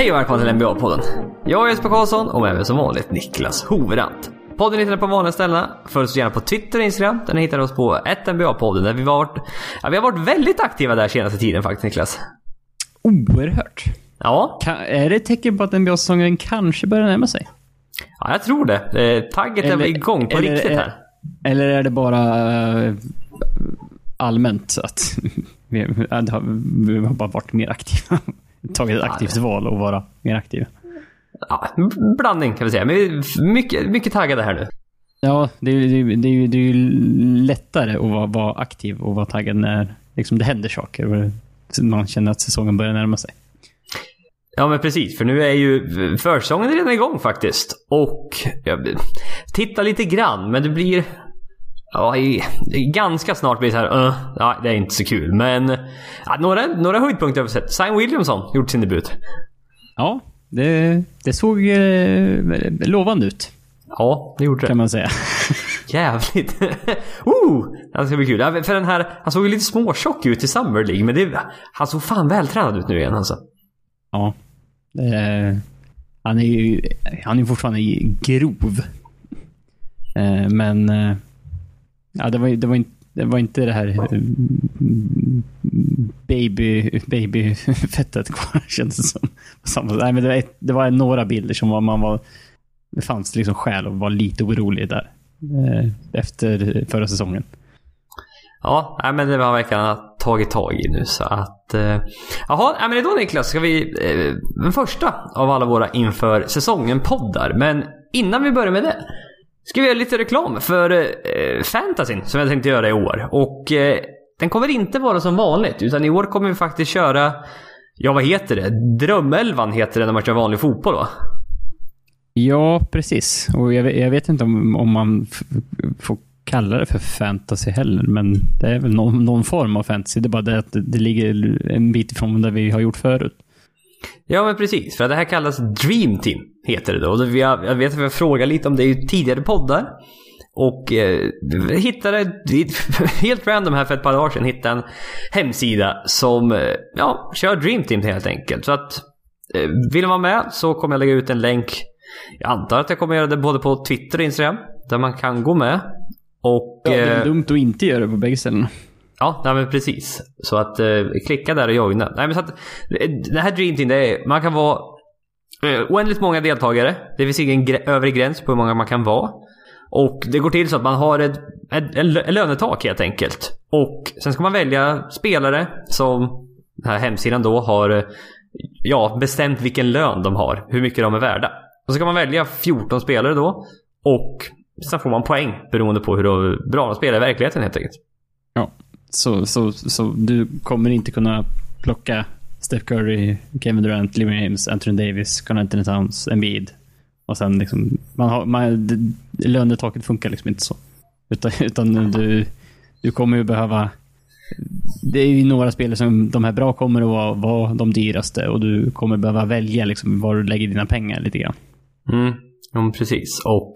Hej och välkomna till NBA-podden. Jag är Jesper Karlsson och med mig som vanligt Niklas Hoverant. Podden hittar ni på vanliga ställena. Följ oss gärna på Twitter och Instagram. Där ni hittar oss på 1NBA-podden. Där vi, varit, ja, vi har varit väldigt aktiva där senaste tiden faktiskt Niklas. Oerhört. Ja, Ka- är det ett tecken på att NBA-säsongen kanske börjar närma sig? ja jag tror det. Eh, Tagget är Eller- igång på eller- riktigt här. Eller är det bara eh, allmänt att vi har bara varit mer aktiva? Tagit ett aktivt val och vara mer aktiva. Ja, blandning kan vi säga. Men mycket, mycket taggade här nu. Ja, det är, ju- det, är, det, är, lättare att vara, vara aktiv och vara taggad när liksom, det händer saker och man känner att säsongen börjar närma sig. Ja men precis, för nu är ju försäsongen redan igång faktiskt. Och jag tittar lite grann, men det blir... Ja, ganska snart blir det så här, uh, ja, det är inte så kul. Men ja, några, några höjdpunkter har vi sett. Zion Williamson gjort sin debut. Ja, det, det såg eh, lovande ut Ja, det gjorde det. kan man säga. Jävligt. oh, det ska bli kul. För den här, han såg ju lite småtjock ut i Summer League, men det, han såg fan vältränad ut nu igen alltså. Ja. Eh, han är ju han är fortfarande grov. Eh, men eh, ja, det, var, det, var inte, det var inte det här eh, baby, babyfettet kvar kändes det som. Samma- Nej, men det, var ett, det var några bilder som var, man var... Det fanns liksom skäl att vara lite orolig där. Eh, efter förra säsongen. Ja, men det har verkligen tagit tag i nu så att... Eh, jaha, nej, men då Niklas ska vi... Eh, den första av alla våra inför säsongen-poddar. Men innan vi börjar med det ska vi göra lite reklam för eh, fantasyn som jag tänkte göra i år. Och eh, den kommer inte vara som vanligt utan i år kommer vi faktiskt köra... Ja, vad heter det? Drömelvan heter det när man kör vanlig fotboll va? Ja, precis. Och jag, vet- jag vet inte om, om man får kalla det för fantasy heller, men det är väl någon, någon form av fantasy. Det är bara det att det, det ligger en bit ifrån det vi har gjort förut. Ja men precis, för det här kallas Dream Team, heter det då. Och vi har, jag vet att vi har frågat lite om det i tidigare poddar. Och eh, hittade, helt random här för ett par dagar sedan, hittade en hemsida som eh, ja, kör Dream Team helt enkelt. Så att eh, vill man vara med så kommer jag lägga ut en länk. Jag antar att jag kommer göra det både på Twitter och Instagram, där man kan gå med. Och... Ja, det är eh, dumt att inte göra det på bägge ställena. Ja, nej, men precis. Så att eh, klicka där och joina. Nej, men så att, eh, det här Dream Team, det är, man kan vara eh, oändligt många deltagare. Det finns ingen gr övre gräns på hur många man kan vara. Och det går till så att man har ett, ett, ett lönetak helt enkelt. Och sen ska man välja spelare som den här hemsidan då har eh, ja, bestämt vilken lön de har. Hur mycket de är värda. Och så kan man välja 14 spelare då. Och sen får man poäng beroende på hur bra de spelar i verkligheten helt enkelt. Ja. Så, så, så du kommer inte kunna plocka Steph Curry, Kevin Durant, LeBron James, Anthony Davis, Carl Anthony Towns, Embiid. Och sen liksom, man har, man, det- lönetaket funkar liksom inte så. Utan, utan du, du kommer ju behöva... Det är ju några spelare som, de här bra kommer att vara, vara de dyraste och du kommer behöva välja liksom var du lägger dina pengar lite grann. Mm, ja, precis. Och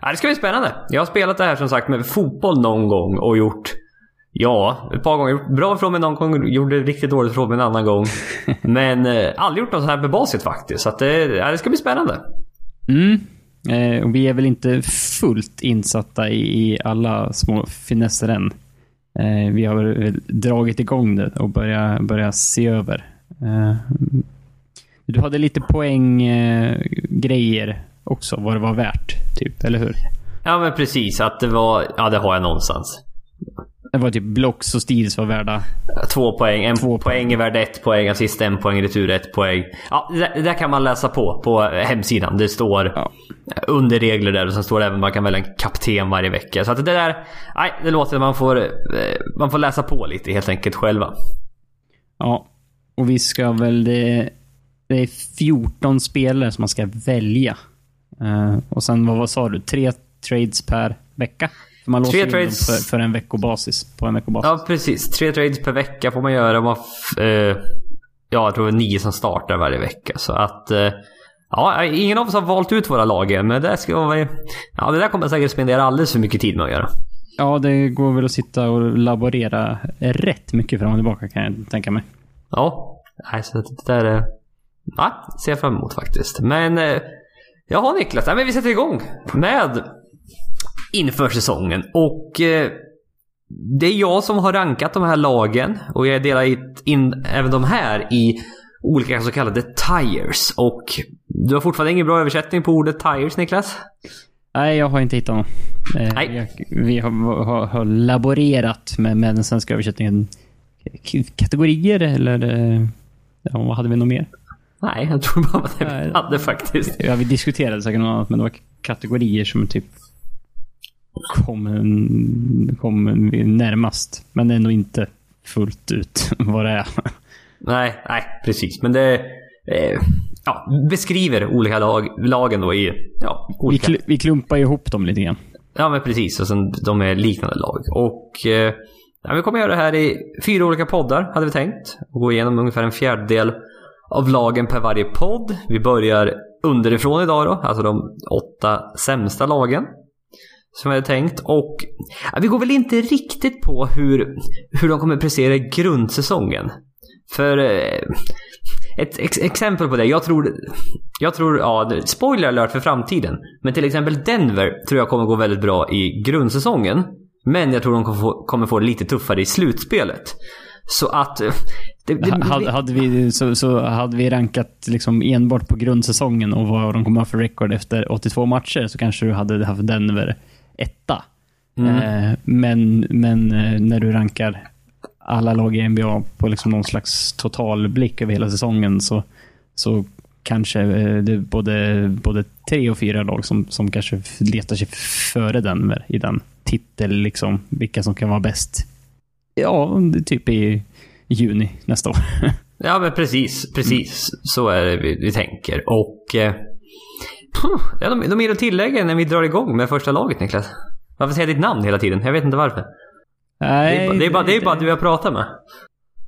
ja, det ska bli spännande. Jag har spelat det här som sagt med fotboll någon gång och gjort Ja, ett par gånger. Bra ifrån mig någon gång, gjorde riktigt dåligt ifrån mig en annan gång. Men eh, aldrig gjort något så här med basket faktiskt. Så att det, ja, det ska bli spännande. Mm. Eh, och vi är väl inte fullt insatta i, i alla små finesser än. Eh, vi har dragit igång det och börjat börja se över. Eh, du hade lite poänggrejer eh, också, vad det var värt. Typ, eller hur? Ja men precis, att det var... Ja det har jag någonstans. Det var typ blocks och steals var värda. Två poäng. En Två poäng är värd ett poäng. Assist en poäng. Retur ett poäng. Ja, det där, kan man läsa på på hemsidan. Det står Ja. under regler där och sen står det även att man kan välja en kapten varje vecka. Så att det där... Nej, det låter att man får, eh, man får läsa på lite helt enkelt själva. Ja, och vi ska väl... Det, det är 14 spelare som man ska välja. Eh, och sen, vad, vad sa du? Tre trades per vecka? Man Tre låser in dem trades. för, för en veckobasis. På en veckobasis. Ja, precis. Tre trades per vecka får man göra. Man eh, ja, jag tror det är nio som startar varje vecka. Så att... Eh, ja, ingen av oss har valt ut våra lag än, men det, ska vara, ja, det där kommer jag säkert spendera alldeles för mycket tid med att göra. Ja, det går väl att sitta och laborera rätt mycket fram och tillbaka kan jag tänka mig. Ja, nej, så det där är... ja, ser jag fram emot faktiskt. Men eh, jaha Niklas, ja, men vi sätter igång med inför säsongen. Och eh, det är jag som har rankat de här lagen och jag delar in även de här i olika så kallade tires. Och du har fortfarande ingen bra översättning på ordet tires Niklas? Nej, jag har inte hittat någon. Eh, Nej. Vi har, har, har laborerat med, med den svenska översättningen. Kategorier eller... eh, Ja, vad hade vi nog mer? Nej, jag tror bara att Nej. vi hade faktiskt. Ja, vi diskuterade säkert något annat, men det var kategorier som typ kom, en- kom närmast. Men ändå inte fullt ut vad det är. Nej, nej, precis. Men det eh, ja, beskriver olika lag, lagen då i ja, Vi, olika... kl, vi klumpar ihop dem lite grann. Ja, men precis. Och sen de är liknande lag. Och eh, ja, vi kommer göra det här i fyra olika poddar, hade vi tänkt. Och gå igenom ungefär en fjärdedel av lagen per varje podd. Vi börjar underifrån idag då, alltså de åtta sämsta lagen. Som jag hade tänkt. Och ja, vi går väl inte riktigt på hur, hur de kommer prestera i grundsäsongen. För eh, ett ex exempel på det. Jag tror, jag tror, ja, spoiler alert för framtiden. Men till exempel Denver tror jag kommer gå väldigt bra i grundsäsongen. Men jag tror de kommer få, kommer få det lite tuffare i slutspelet. Så att... Eh, det, det, Hade, hade, vi, så, så hade vi rankat liksom enbart på grundsäsongen och vad de kommer ha för record efter 82 matcher så kanske du hade haft Denver etta. Mm. Eh, men men eh, när du rankar alla lag i NBA på liksom någon slags totalblick över hela säsongen så, så kanske eh, det är både, både tre och fyra lag som, som kanske letar sig före Denver i den titel, liksom, vilka som kan vara bäst. Ja, typ i juni nästa år. Ja men precis, precis. Så är det vi, vi tänker. Och... Ja, de, de är att tillägga när vi drar igång med första laget Niklas. Varför säger jag ditt namn hela tiden? Jag vet inte varför. Det är, det är, bara, det är bara du jag pratar med.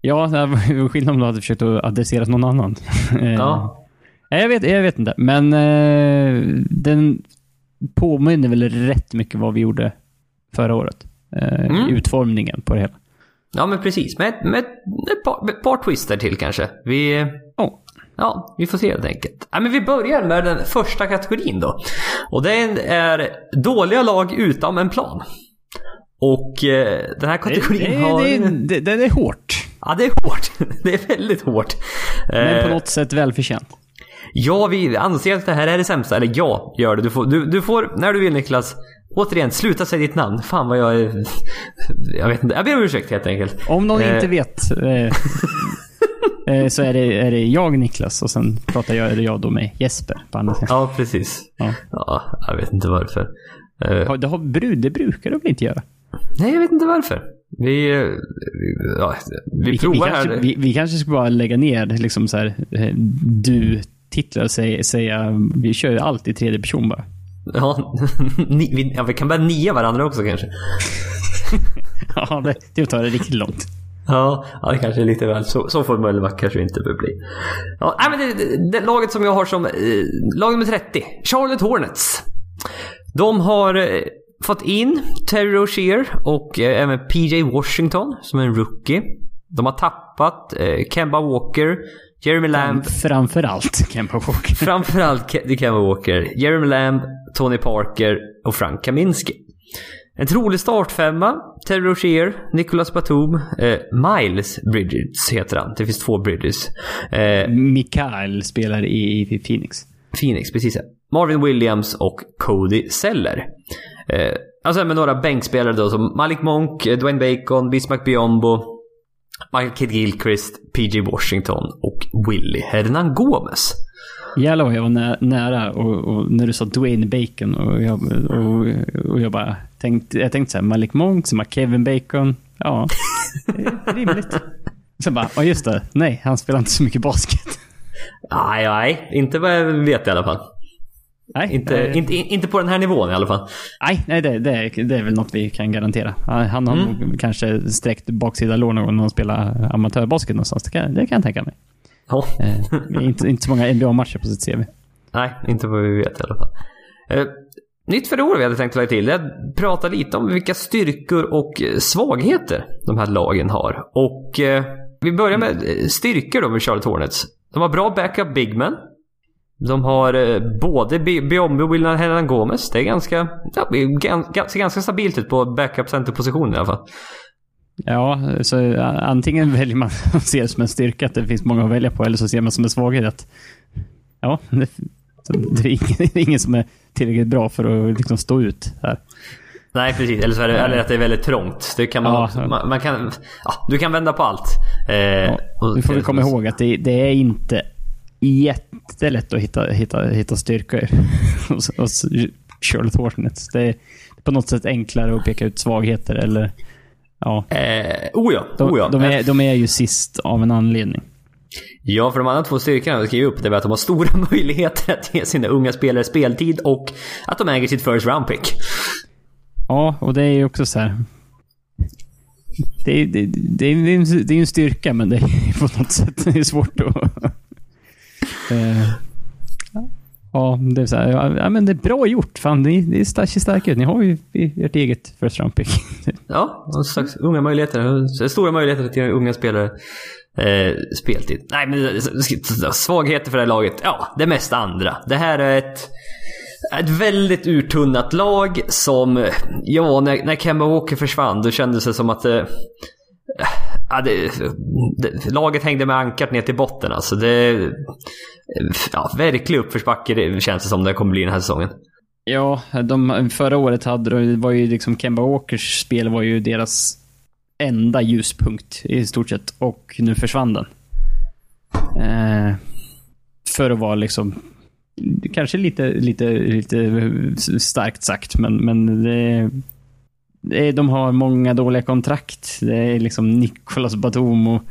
Ja, det var skillnad om du hade försökt att adressera någon annan. Eh, Ja. Nej, Jag vet, jag vet inte, men eh, den påminner väl rätt mycket vad vi gjorde förra året. Eh, Mm. Utformningen på det hela. Ja men precis. Med, med ett par, ett par twister till kanske. Vi... Ja. Ja, vi får se helt enkelt. Ja, men vi börjar med den första kategorin då. Och den är dåliga lag utan en plan. Och eh, den här kategorin det, har... det, det, det är hårt, Ja, det är hårt. Det är väldigt hårt. men på Eh, något sätt välförtjänt. Ja, vi anser att det här är det sämsta. Eller ja, gör det. Du får, du, du får när du vill Niklas, återigen, sluta säga ditt namn. Fan vad jag är... Jag vet inte. Jag ber om ursäkt helt enkelt. Om någon eh. inte vet eh, så är det, är det jag, Niklas, och sen pratar jag, jag då med Jesper på andra sidan. Ja, precis. Ja. Ja, jag vet inte varför. Eh, Det, har, brud, det brukar du väl inte göra? nej, jag vet inte varför. Vi, eh, vi, ja, vi, Vi, provar vi, kanske, här. vi, vi kanske ska bara lägga ner liksom så här, eh, du-titlar och säga, säga, vi kör ju allt i tredje person bara. Ja, ni, vi, ja, vi kan börja nia varandra också kanske. Ja, det, det tar det riktigt långt. Ja, ja det kanske är lite väl så. Så Möllevak kanske inte bli. Ja, nej, men det, det, det laget som jag har som eh, lag nummer 30, Charlotte Hornets. De har eh, fått in Terry Rozier och eh, även PJ Washington som är en rookie. De har tappat eh, Kemba Walker, Jeremy Lamb, Framför allt Kemba Walker. framförallt Kemba Walker, Jeremy Lamb, Tony Parker och Frank Kaminski. En trolig startfemma, Terry Rozier, Nicolas Batum, eh, Miles Bridges heter han. Det finns två Bridges. Eh, Mikael spelar i, i Phoenix. Phoenix, precis. Marvin Williams och Cody Seller. Eh, alltså med några bänkspelare då som Malik Monk, eh, Dwayne Bacon, Bismack Biombo, Michael Kidd Gilchrist, PJ Washington och Willie Hernan Gomez. Jävlar vad jag var nä nära och, och när du sa Dwayne Bacon och jag, och, och jag bara tänkte, jag tänkte så här, Malik Monk, som har Kevin Bacon. Ja, det är rimligt. Sen bara, ja just det, nej, han spelar inte så mycket basket. Nej, nej, inte vad jag vet i alla fall. Nej, Inte, eh, inte, inte på den här nivån i alla fall. nej, nej det, det, är, det är väl något vi kan garantera. Han, han har Mm. nog kanske sträckt baksida lår någon gång när han spelar amatörbasket någonstans. Det kan, det kan jag tänka mig. Ja. Eh, inte, inte så många NBA-matcher på sitt CV. Nej, inte vad vi vet i alla fall. Eh, nytt för det år vi hade tänkt lägga till. Jag prata lite om vilka styrkor och svagheter de här lagen har. Och eh, vi börjar med styrkor då med Charlotte Hornets. de har bra backup bigmen. De har både Biombo och William Henan Gomez. Det är ganska, ja, ganska, ganska stabilt ut på backup center-positionen i alla fall. Ja, så antingen väljer man att se det som en styrka att det finns många att välja på, eller så ser man som en svaghet att ja, det, det, är ingen, det är ingen som är tillräckligt bra för att liksom stå ut här. Nej precis, eller, så är det, eller att det är väldigt trångt. Det kan man, ja, också, man, man, kan, ja, du kan vända på allt. Eh, ja, nu får vi komma ihåg att det, det, är inte jättelätt att hitta, hitta, hitta styrkor hos, hos Charlotte Hornets. Det är på något sätt enklare att peka ut svagheter eller... Ja. Eh, oh ja, oh ja. De, de, är, de är ju sist av en anledning. Ja, för de andra två styrkorna vi skriver upp det är att de har stora möjligheter att ge sina unga spelare speltid och att de äger sitt first round pick. Ja, och det är ju också så här. Det är, det, det, är, det är en styrka, men det är på något sätt det är svårt att... ja, det är så här, ja, men det är bra gjort. Fan, ni, ni ser starka ut. Ni har ju ert eget first round pick. ja, slags unga möjligheter. Stora möjligheter till unga spelare eh, speltid. Nej, men eh, svagheter för det här laget? Ja, det mest andra. Det här är ett ett väldigt urtunnat lag som, ja, när, när Kemba Walker försvann då kändes det som att eh, ja, det, det, laget hängde med ankart ner till botten alltså. Det, ja, verklig uppförsbacke känns det som det kommer bli den här säsongen. Ja, de, förra året hade det var ju liksom Kemba Walkers spel var ju deras enda ljuspunkt i stort sett. Och nu försvann den. Eh, för att vara liksom kanske lite, lite, lite starkt sagt, men, men det, de har många dåliga kontrakt. Det är liksom Nicolas Batum och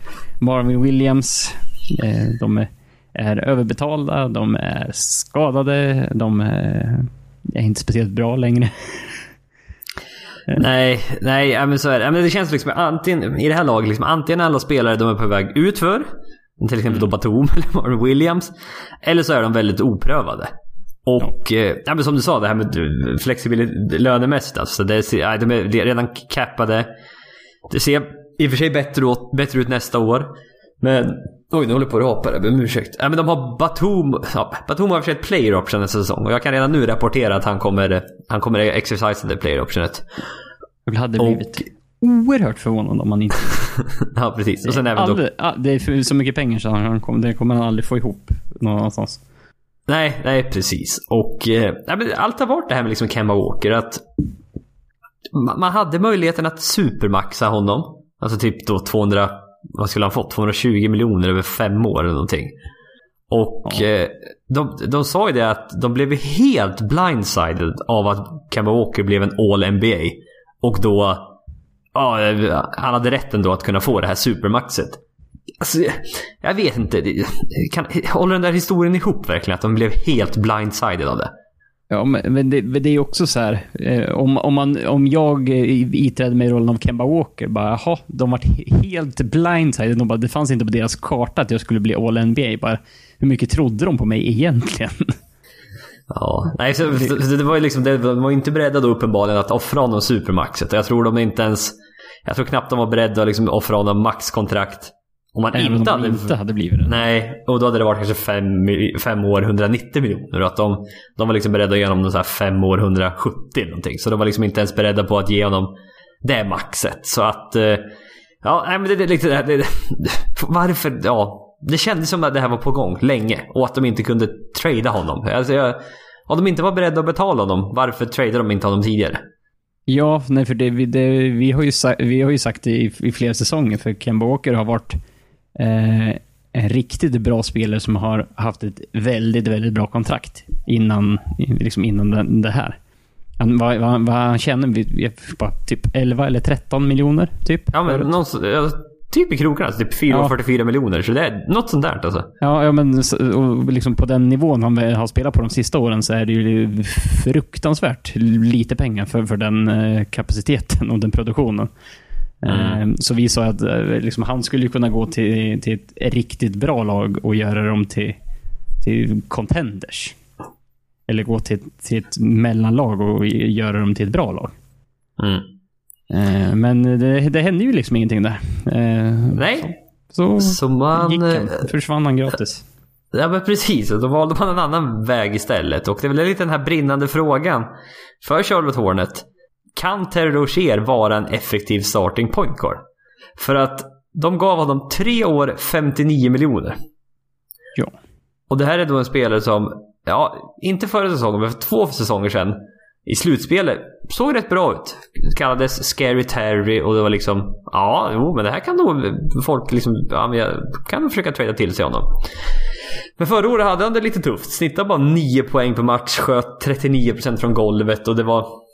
Marvin Williams. Eh, de är, är överbetalda, de är skadade, de är, är inte speciellt bra längre. Nej, nej, men så är det. Men det känns liksom antingen, i det här laget, liksom, antingen alla spelare de är på väg utför till exempel då Batum eller Marvin Williams. Eller så är de väldigt oprövade. Och ja. Eh, men som du sa, det här med flexibilitet lönemässigt. Alltså, det, ja, de är redan cappade. Det ser i och för sig bättre, åt, bättre ut nästa år. Men... Oj, nu håller jag på att rapa där. Ber om ursäkt. Ja, men de har Batum... Ja, Batum har i och för sig ett player option nästa säsong. Och jag kan redan nu rapportera att han kommer, han kommer exercisa det player optionet. Det hade blivit oerhört förvånad om han inte... ja, precis. Och sen även aldrig, då... Det är så mycket pengar så han kommer, det kommer han aldrig få ihop någonstans. Nej, nej precis. Och eh, allt har varit det här med liksom Kemba Walker. Att man hade möjligheten att supermaxa honom. Alltså typ då 200, vad skulle han fått? 220 miljoner över fem år eller någonting. Och ja. eh, de, de sa ju det att de blev helt blindsided av att Kemba Walker blev en all NBA. Och då ja, han hade rätten då att kunna få det här supermaxet. Alltså, jag vet inte. Kan, håller den där historien ihop verkligen? Att de blev helt blindsided av det? Ja, men det, det är också så här. Eh, om, om, man, om jag iträdde mig rollen av Kemba Walker, bara jaha, de var helt blindsided. De bara, det fanns inte på deras karta att jag skulle bli All-NBA. Bara, hur mycket trodde de på mig egentligen? Ja, nej, så, det var ju liksom, det, de var inte beredda då uppenbarligen att offra honom supermaxet. Jag tror de inte ens, jag tror knappt de var beredda att liksom offra honom maxkontrakt. Om man Även inte, om hade, inte hade blivit det. Nej, och då hade det varit kanske fem, fem år 190 miljoner. Och att de, de var liksom beredda att ge honom så här fem år 170 någonting. Så de var liksom inte ens beredda på att ge honom det maxet. Så att... Eh, ja, nej men det, det, det, det, det Varför? Ja, det kändes som att det här var på gång länge och att de inte kunde trada honom. Alltså jag, om de inte var beredda att betala honom, varför tradade de inte honom tidigare? Ja, nej, för det, det, vi, har ju sagt, vi har ju sagt det i, i flera säsonger, för Kemba Walker har varit eh, en riktigt bra spelare som har haft ett väldigt, väldigt bra kontrakt innan, liksom innan det här. Han, vad, vad, vad han tjänar, typ 11 eller 13 miljoner, typ? Ja, men någon, typ i krokarna. Typ 444 ja. miljoner. Så det är något sånt där alltså. Ja, ja men och liksom på den nivån han har spelat på de sista åren så är det ju fruktansvärt lite pengar för, för den eh, kapaciteten och den produktionen. Mm. Eh, så vi sa att eh, liksom, han skulle kunna gå till, till ett riktigt bra lag och göra dem till, till contenders. Eller gå till, till ett mellanlag och göra dem till ett bra lag. Mm. Eh, men det, det hände ju liksom ingenting där. Eh, Nej. Så, så man, gick han, försvann han gratis. Ja men precis, och då valde man en annan väg istället. Och det är väl lite den här brinnande frågan för Charlotte Hornet. Kan Terry Rozier vara en effektiv starting point guard? För att de gav honom tre år 59 miljoner. Ja. Och det här är då en spelare som, ja, inte förra säsongen, men för två säsonger sedan i slutspelet såg rätt bra ut. Kallades Scary Terry och det var liksom, ja, jo, men det här kan nog folk liksom, ja, men jag kan försöka trada till sig honom. Men förra året hade han det lite tufft. Snittade bara 9 poäng per match, sköt 39% från golvet och det var...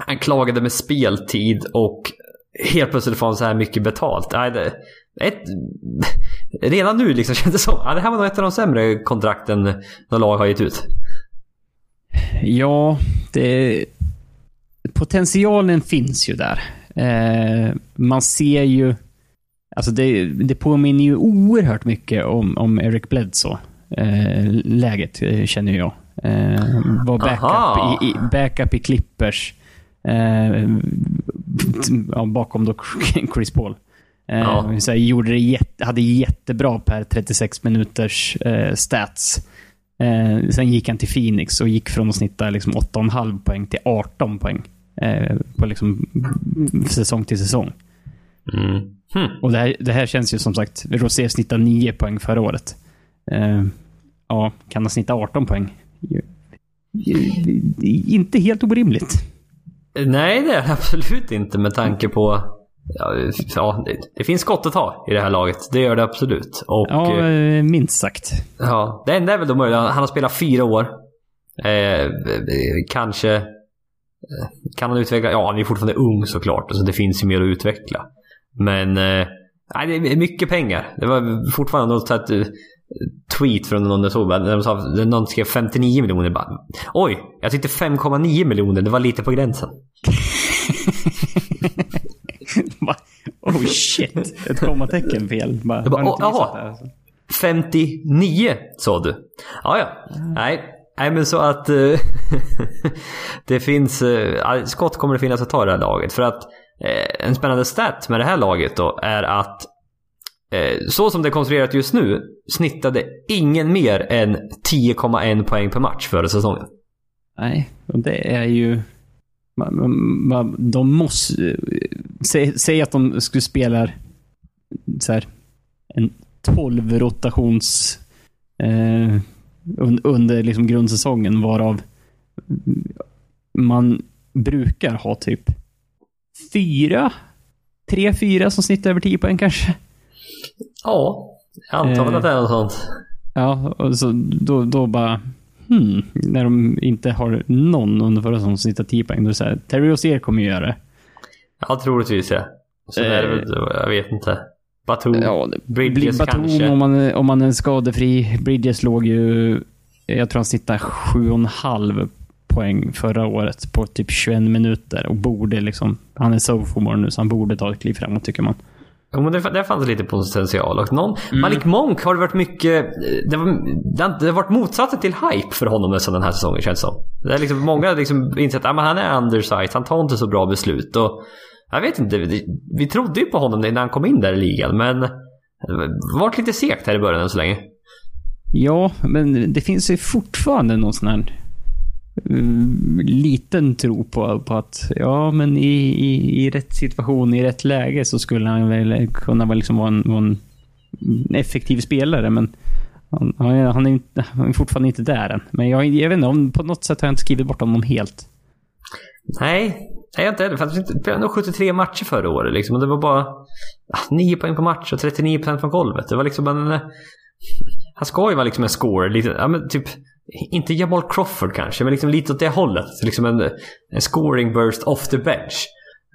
Han klagade med speltid och helt plötsligt får han så här mycket betalt. Nej, det, ett, redan nu liksom kändes det som ja, det här var nog ett av de sämre kontrakten några lag har gett ut. Ja, det... Potentialen finns ju där. Eh, man ser ju... Alltså det, det påminner ju oerhört mycket om, om Eric Bledsoe. Eh, läget eh, känner jag. Eh, var backup i, i, backup i Clippers. Eh, ja, bakom då Chris Paul. Eh, ja. Så här, gjorde det jätte, hade jättebra per 36 minuters eh, stats. Eh, sen gick han till Phoenix och gick från att snitta liksom 8,5 poäng till 18 poäng. Eh, på liksom säsong till säsong. Mm. Hm. Och det här, det här känns ju som sagt, Rosé snittade 9 poäng förra året. Eh, ja, kan han snitta 18 poäng? Inte helt orimligt. Nej, det är det absolut inte med tanke på Ja, det, det, finns skott att ta i det här laget. Det gör det absolut. Och, ja, eh, minst sagt. Ja, det enda är väl då möjligt. Han har spelat fyra år. Eh, kanske... Kan han utveckla? Ja, han är fortfarande ung såklart. Så det finns ju mer att utveckla. Men... Eh, det är mycket pengar. Det var fortfarande något sätt tweet från någon jag såg. De sa, någon skrev 59 miljoner. Bara, Oj, jag tyckte 5,9 miljoner. Det var lite på gränsen. oh shit, ett kommatecken fel. Bara, jag bara, jaha. 59 sa du? Ja, ja. Mm. Nej. Nej men så att uh, det finns, uh, skott kommer det finnas att ta i det här laget. För att uh, en spännande stat med det här laget då är att Eh, så som det är konstruerat just nu snittade ingen mer än 10,1 poäng per match förra säsongen. Nej, och det är ju... Man, man, de måste... Säg, säg, att de skulle spela så här, en 12 rotations eh, under liksom grundsäsongen varav man brukar ha typ fyra, tre, fyra som snittar över 10 poäng kanske. Ja, jag antar väl att det är något sånt. Ja, och så då, då bara hmm, när de inte har någon under förra säsongen som snittar 10 poäng. Då är det så här, Terry Rozier kommer ju göra det. Ja, troligtvis ja. Så eh, är det väl, jag vet inte. Batum, ja, Bridges Batum, kanske. Om man, om man är skadefri. Bridges låg ju... Jag tror han snittade 7,5 poäng förra året på typ 21 minuter och borde liksom... Han är sophomore nu så han borde ta ett kliv framåt tycker man. Jo, men det, det fanns lite potential. Och någon, mm. Malik Monk har det varit mycket... Det, var, det, har varit motsatsen till hype för honom nästan den här säsongen känns som. Det är liksom, många har liksom insett att han är undersized, han tar inte så bra beslut. Och, jag vet inte, vi, vi trodde ju på honom när han kom in där i ligan men det var lite segt här i början än så länge. Ja, men det finns ju fortfarande någon sån här Mm, liten tro på, på att ja, men i, i, i rätt situation, i rätt läge så skulle han väl kunna vara, liksom vara, en, vara en effektiv spelare. Men han, han, är, inte, han är fortfarande inte där än. Men jag, jag vet inte, om, på något sätt har jag inte skrivit bort honom helt. Nej, jag inte heller. Han spelade nog 73 matcher förra året. Liksom, och det var bara 9 poäng på match och 39 procent från golvet. Det var liksom en... Eh, han ska ju vara liksom en scorer. Lite, ja, men typ inte Jamal Crawford kanske, men liksom lite åt det hållet. Liksom en, en scoring burst off the bench.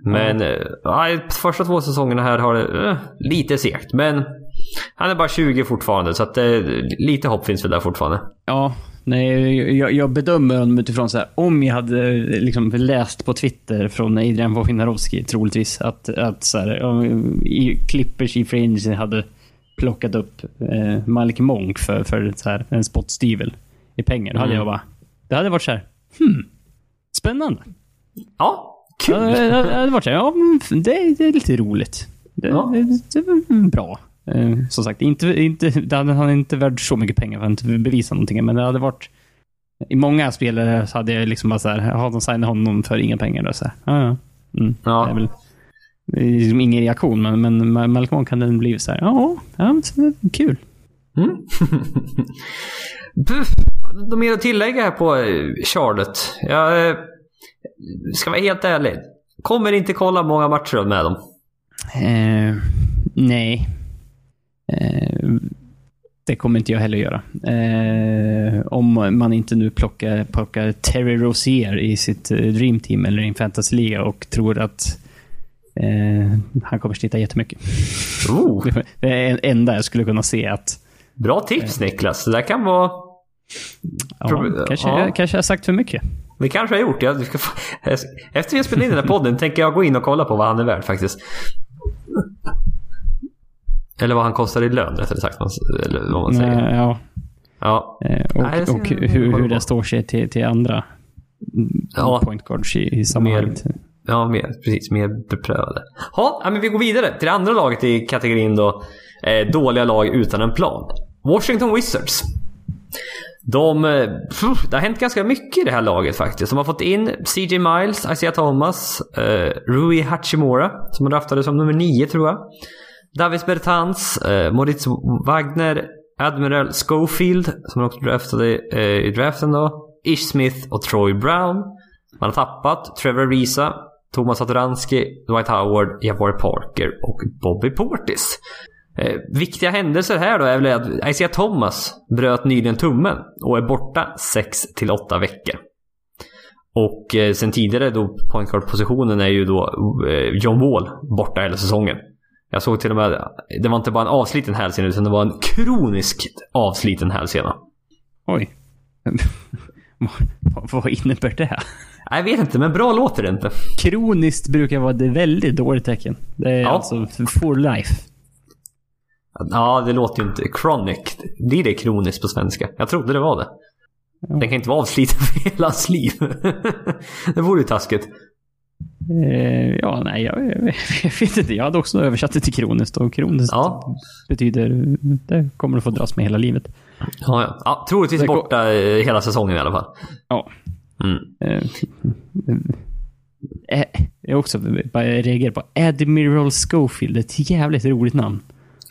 Men mm. äh, första två säsongerna här har det äh, lite segt. Men han är bara 20 fortfarande, så att äh, lite hopp finns väl där fortfarande. Ja, nej, jag, jag bedömer honom utifrån så här, om jag hade liksom läst på Twitter från Adrian Wojnarowski troligtvis att, att så här, i Clippers i Free hade plockat upp eh, Malik Monk för, för så här, en spottstyvel i pengar. Då hade jag mm. bara... Det hade varit så här, hmm, spännande. Ja, kul. Ja, det hade varit så här, ja, det, det är lite roligt. Det, ja. det, det, är bra. Eh, som sagt, inte, inte, det hade, han inte värd så mycket pengar för att inte bevisa någonting. Men det hade varit... I många spelare så hade jag liksom bara så här, har de signat honom för inga pengar? Då, så här, ja, ja. Mm, Ja. Det är väl det är liksom ingen reaktion, men, men Malcolm kan den bli så här, ja, ja det kul. Mm. Något mer att tillägga här på eh, Charlotte? Jag eh, ska vara helt ärlig. Kommer inte kolla många matcher med dem. Eh, nej. Eh, det kommer inte jag heller göra. Eh, om man inte nu plockar, plockar Terry Rozier i sitt eh, Dream Team eller i en fantasyliga och tror att han kommer snitta jättemycket. Oh, Det är det enda jag skulle kunna se att bra tips Niklas. Det där kan vara... ja, kanske, ja. Jag, kanske jag har sagt för mycket. Vi kanske har gjort. Du ska. Efter vi har spelat in den här podden tänker jag gå in och kolla på vad han är värd faktiskt. Eller vad han kostar i lön rättare sagt. Eller vad man säger. Nej, ja, Ja. eh, och Nej, och jag hur, hur det står sig till, till andra Ja. point guards i, i sammanhanget. Ja, mer, precis. Mer beprövade. Ja, men vi går vidare till det andra laget i kategorin då. Eh, dåliga lag utan en plan. Washington Wizards. De, eh, pff, det har hänt ganska mycket i det här laget faktiskt. De har fått in CJ Miles, Isaiah Thomas, eh, Rui Hachimura som de draftade som nummer nio tror jag. Davis Bertans, eh, Moritz Wagner, Admiral Schofield som de också draftade eh, i draften då. Ish Smith och Troy Brown. Man har tappat Trevor Risa, Thomas Satoransky, Dwight Howard, Jabari Parker och Bobby Portis. Eh, viktiga händelser här då är väl att Isaiah Thomas bröt nyligen tummen och är borta 6 till 8 veckor. Och eh, sen tidigare då point guard-positionen är ju då eh, John Wall borta hela säsongen. Jag såg till och med, det var inte bara en avsliten hälsena utan det var en kroniskt avsliten hälsena. Oj. vad, innebär det? Jag vet inte, men bra låter det inte. Kroniskt brukar vara ett väldigt dåligt tecken. Det är Ja. alltså for life. Ja, det låter ju inte... Chronic. Blir det kroniskt på svenska? Jag trodde det var det. Den kan inte vara avsliten för hela hans liv. det vore ju taskigt. Eh, ja, nej, jag, jag vet inte. Jag hade också översatt det till kroniskt och kroniskt Ja. betyder det kommer du få dras med hela livet. Ja, ja. ja troligtvis borta hela säsongen i alla fall. Ja. Mm. Eh, eh, jag är också bara reagerar på Admiral Schofield. Ett jävligt roligt namn.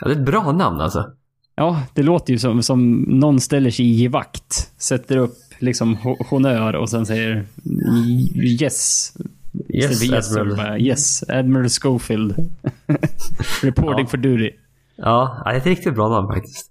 Ja, det är ett bra namn alltså. Ja, det låter ju som, som någon ställer sig i vakt, sätter upp liksom ho- honnör och sen säger yes. Yes, yes, Admiral. bara, yes, Admiral Schofield. Reporting Ja. for duty. Ja, det är ett riktigt bra namn faktiskt.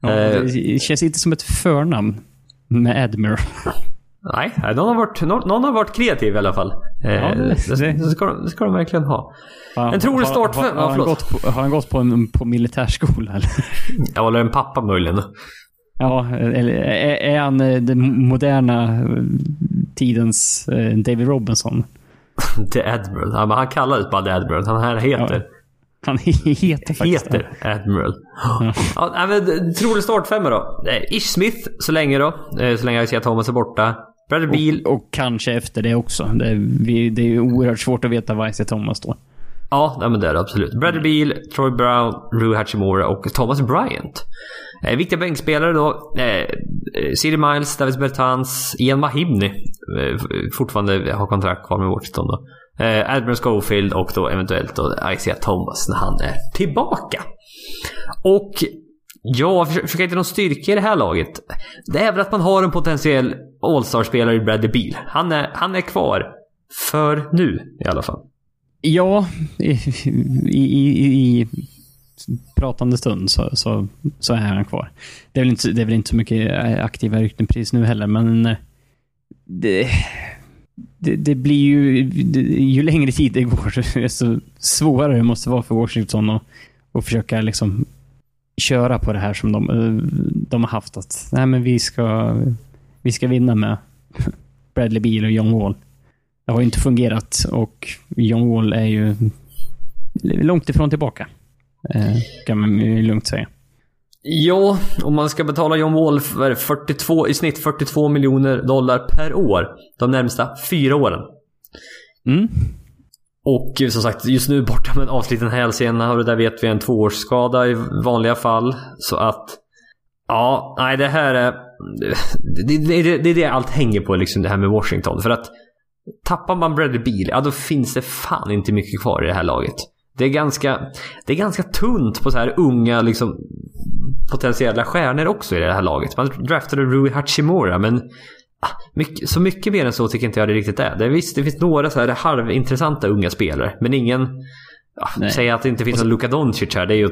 Ja, Eh. det känns inte som ett förnamn med Admiral. Nej, någon har, varit, någon, någon har varit kreativ i alla fall. Eh, Ja, det- det, det, det- ska, de- det ska de verkligen ha. Har- En trolig har- start Har, ja, har, han förlåt. gått på, har han gått på, en, på militärskola eller? Jag håller en pappa möjligen. Ja, eller är, är han eh, den moderna eh, tidens eh, David Robinson? The Admiral. Ja, men han kallades bara The Admiral. Han här heter, Han heter faktiskt det. heter Admiral. Ja, nej, men, trolig startfemma då. Eh, Ish Smith så länge då. Eh, Så länge Isaiah Thomas är borta. Bradley Beal. Och, och kanske efter det också. Det är, vi, det är ju oerhört svårt att veta var Isaiah Thomas står. Ja, nej, men det är det absolut. Bradley Beal, Troy Brown, Rue Hachimura och Thomas Bryant. Eh, viktiga bänkspelare då. Eh, eh, City Miles, Davis Bertans, Ian Mahimny. Eh, fortfarande har kontrakt kvar med Washington då. Eh, Admiral Schofield och då eventuellt då Isaiah Thomas när han är tillbaka. Och ja, försöker försöka hitta någon styrka i det här laget. Det är väl att man har en potentiell All-star-spelare i Bradley Beal. Han är, han är kvar. För nu i alla fall. Ja, i, i, i, i pratande stund så, så, så är han kvar. Det är, väl inte, det är väl inte så mycket eh, aktiva rykten precis nu heller, men eh, det, det, det blir ju... Det, ju längre tid det går, desto svårare det måste vara för Washington att, att försöka liksom köra på det här som de, eh, de har haft. Att nej, men vi ska, vi ska vinna med Bradley Beal och John Wall. Det har ju inte fungerat och John Wall är ju långt ifrån tillbaka. Eh, kan man ju lugnt säga. Ja, om man ska betala John Wall för 42, i snitt 42 miljoner dollar per år de närmsta fyra åren. Mm. Och som sagt, just nu borta med en avsliten hälsena och det där vet vi är en tvåårsskada i vanliga fall. Så att... Ja, nej det här är... Det, det, det, det är det allt hänger på, liksom det här med Washington. För att tappar man Bradley Beal, ja då finns det fan inte mycket kvar i det här laget. Det är ganska, det är ganska tunt på så här unga liksom, potentiella stjärnor också i det här laget. Man draftade Rui Hachimura men mycket, så mycket mer än så tycker inte jag det riktigt är. Det, är visst, det finns några så här halvintressanta unga spelare men ingen Ja, säga att det inte finns någon Luka Doncic här, det är ju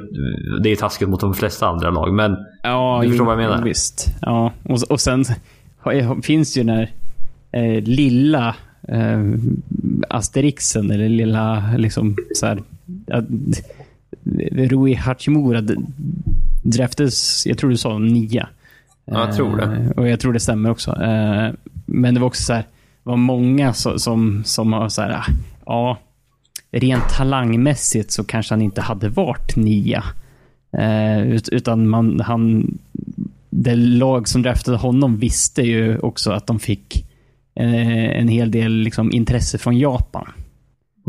det är taskigt mot de flesta andra lag. Men ja, du förstår vad jag menar? Visst. Ja, och, och sen finns ju den här eh, lilla eh, Asterixen, eller lilla liksom så här, Rui Hachimura draftades, jag tror du sa nia. Ja, jag tror det. Eh, och jag tror det stämmer också. Eh, men det var också så här, var många som, som har så här, ja, rent talangmässigt så kanske han inte hade varit nia. Eh, utan man, han, det lag som draftade honom visste ju också att de fick en hel del liksom, intresse från Japan.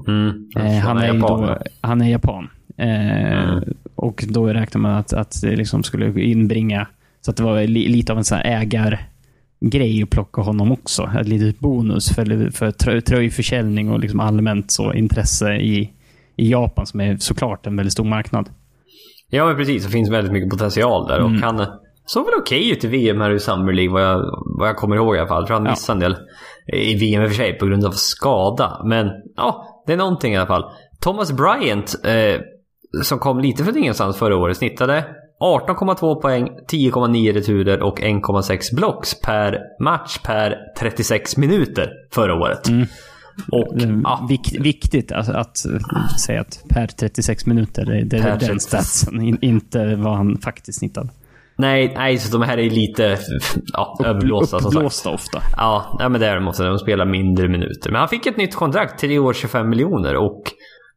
Mm, han, är japan. Då, han är japan. Mm. Och då räknar man att, att det liksom skulle inbringa, så att det var li, lite av en sån ägargrej att plocka honom också. Ett litet bonus för, för tröjförsäljning och liksom allmänt så intresse i, i Japan som är såklart en väldigt stor marknad. Ja, men precis. Det finns väldigt mycket potential där. Mm. Och han såg väl okej okay ut i VM här i Summer League, vad jag, vad jag kommer ihåg i alla fall. Jag tror han missade ja. en del i VM i och för sig på grund av skada. Men ja, det är någonting i alla fall. Thomas Bryant eh, som kom lite från ingenstans förra året, snittade 18,2 poäng, 10,9 returer och 1,6 blocks per match per 36 minuter förra året. Mm. Och, ja. Vik, viktigt att, att, säga att per 36 minuter, det, det är den statsen, in, inte vad han faktiskt snittade. Nej, nej, så de här är lite ja, överblåsta. Uppblåsta ofta. Ja, men det är de också. De spelar mindre minuter. Men han fick ett nytt kontrakt, 3 år 25 miljoner. Och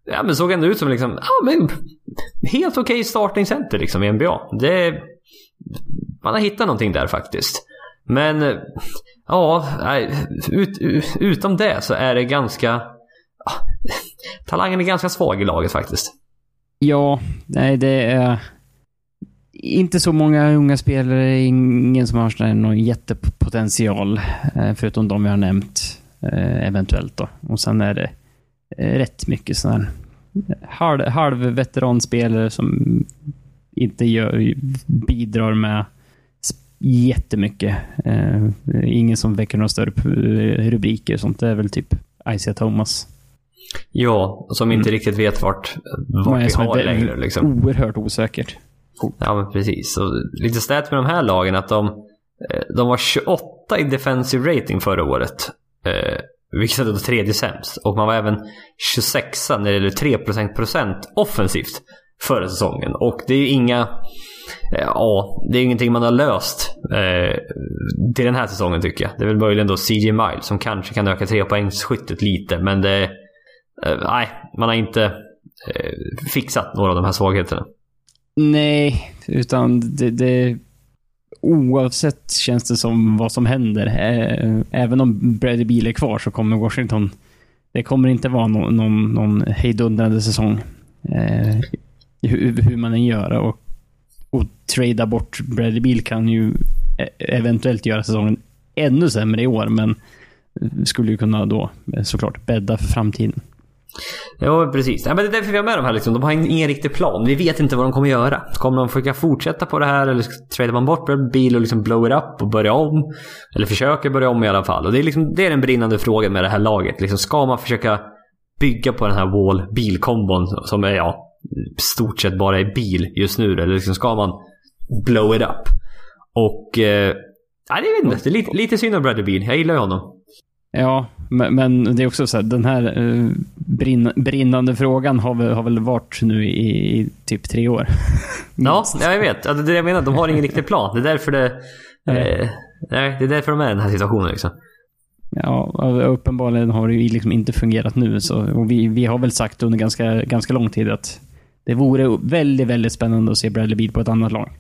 ja, men såg ändå ut som liksom, ja, men, helt okej okay startingcenter liksom i NBA. Det, man har hittat någonting där faktiskt. Men ja, ut, utom det så är det ganska... Ja, talangen är ganska svag i laget faktiskt. Ja, nej det är inte så många unga spelare. Ingen som har någon jättepotential. Eh, förutom de vi har nämnt eh, eventuellt då. Och sen är det rätt mycket sån här halv, halv veteranspelare som inte gör, bidrar med jättemycket. Uh, ingen som väcker några större rubriker och sånt. Det är väl typ Isaiah Thomas. Ja, som inte mm. riktigt vet vart, vart vi har längre. Liksom. Oerhört osäkert. Ja, men precis. Och lite stat med de här lagen att de, eh, de var 28 i defensive rating förra året. Vilket är då tredje sämst. Och man var även 26 när det gäller 3% procent offensivt förra säsongen. Och det är ju inga... Eh, ja, det är ingenting man har löst eh, till den här säsongen tycker jag. Det är väl möjligen då CJ Miles som kanske kan öka trepoängsskyttet lite. Men det... Eh, nej, man har inte eh, fixat några av de här svagheterna. Nej, utan det, det oavsett känns det som vad som händer. Eh, även om Brady Beal är kvar så kommer Washington... Det kommer inte vara någon, någon, någon hejdundrande säsong. Eh, hur, hur, man än gör. Och, och trada bort Brady Beal kan ju e-, eventuellt göra säsongen ännu sämre i år, men skulle ju kunna då eh, såklart bädda för framtiden. Ja, precis. Ja, men det är därför vi har med de här. Liksom. De har ingen riktig plan. Vi vet inte vad de kommer göra. Kommer de försöka fortsätta på det här eller tradar man bort bil och liksom blow it up och börja om? Eller försöker börja om i alla fall. Och det är, liksom, det är den brinnande frågan med det här laget. Liksom, ska man försöka bygga på den här wall bilkombon som är ja, stort sett bara är bil just nu? Eller liksom, ska man blow it up? Och... Eh, nej, jag vet inte. Det är lite, lite synd om Bradley Beal. Jag gillar ju honom. Ja, men, men, det är också så här, den här uh, brinn, brinnande frågan har väl, har väl varit nu i, i typ tre år. ja, jag vet. Ja, det är det jag menar. De har ingen riktig plan. Det är därför det... Eh, nej, det är därför de är i den här situationen liksom. Ja, uppenbarligen har det ju liksom inte fungerat nu. Så, vi, vi har väl sagt under ganska, ganska lång tid att det vore väldigt, väldigt spännande att se Bradley Beal på ett annat lag.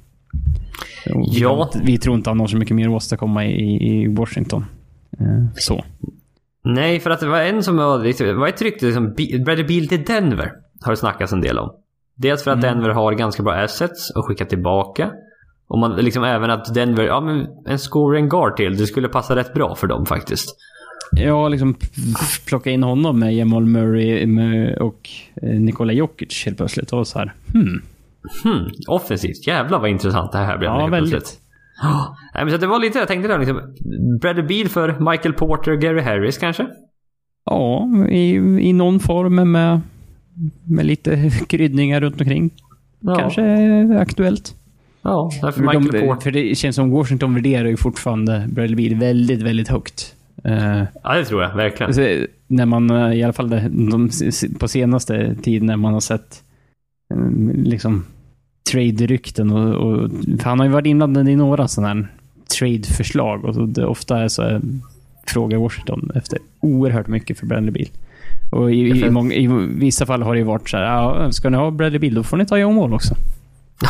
ja. Vi, vi tror inte han har så mycket mer att åstadkomma i, i Washington. Eh, så. Nej, för att det var en som var, det var ett rykte, liksom, Bradley Beal till Denver har det snackats en del om. Dels för att mm. Denver har ganska bra assets att skicka tillbaka. Och man, liksom även att Denver, ja men en scoring guard till, det skulle passa rätt bra för dem faktiskt. Ja, liksom plocka in honom med Jamal Murray och eh, Nikola Jokic helt plötsligt. Och så här, hmm. Hmm, offensivt. Jävlar vad intressant det här blev. Ja, väldigt. Oh, nej, men så det var lite, jag tänkte där liksom, Bradley Beal för Michael Porter och Gary Harris kanske? Ja, i, i någon form med, med lite kryddningar runt omkring. Ja. Kanske aktuellt. Ja, för Michael de, Porter. För det känns som Washington värderar ju fortfarande Bradley Beal väldigt, väldigt högt. Uh, ja, det tror jag verkligen. Alltså, när man, eh, i alla fall de, på senaste tiden när man har sett eh, liksom trade-rykten och, och han har ju varit inblandad i några sådana här trade-förslag och det ofta är så frågar Washington efter oerhört mycket för Bradley Beal. Och i, i, många, i, vissa fall har det ju varit så här, ja, ska ni ha Bradley Beal då får ni ta John Wall också.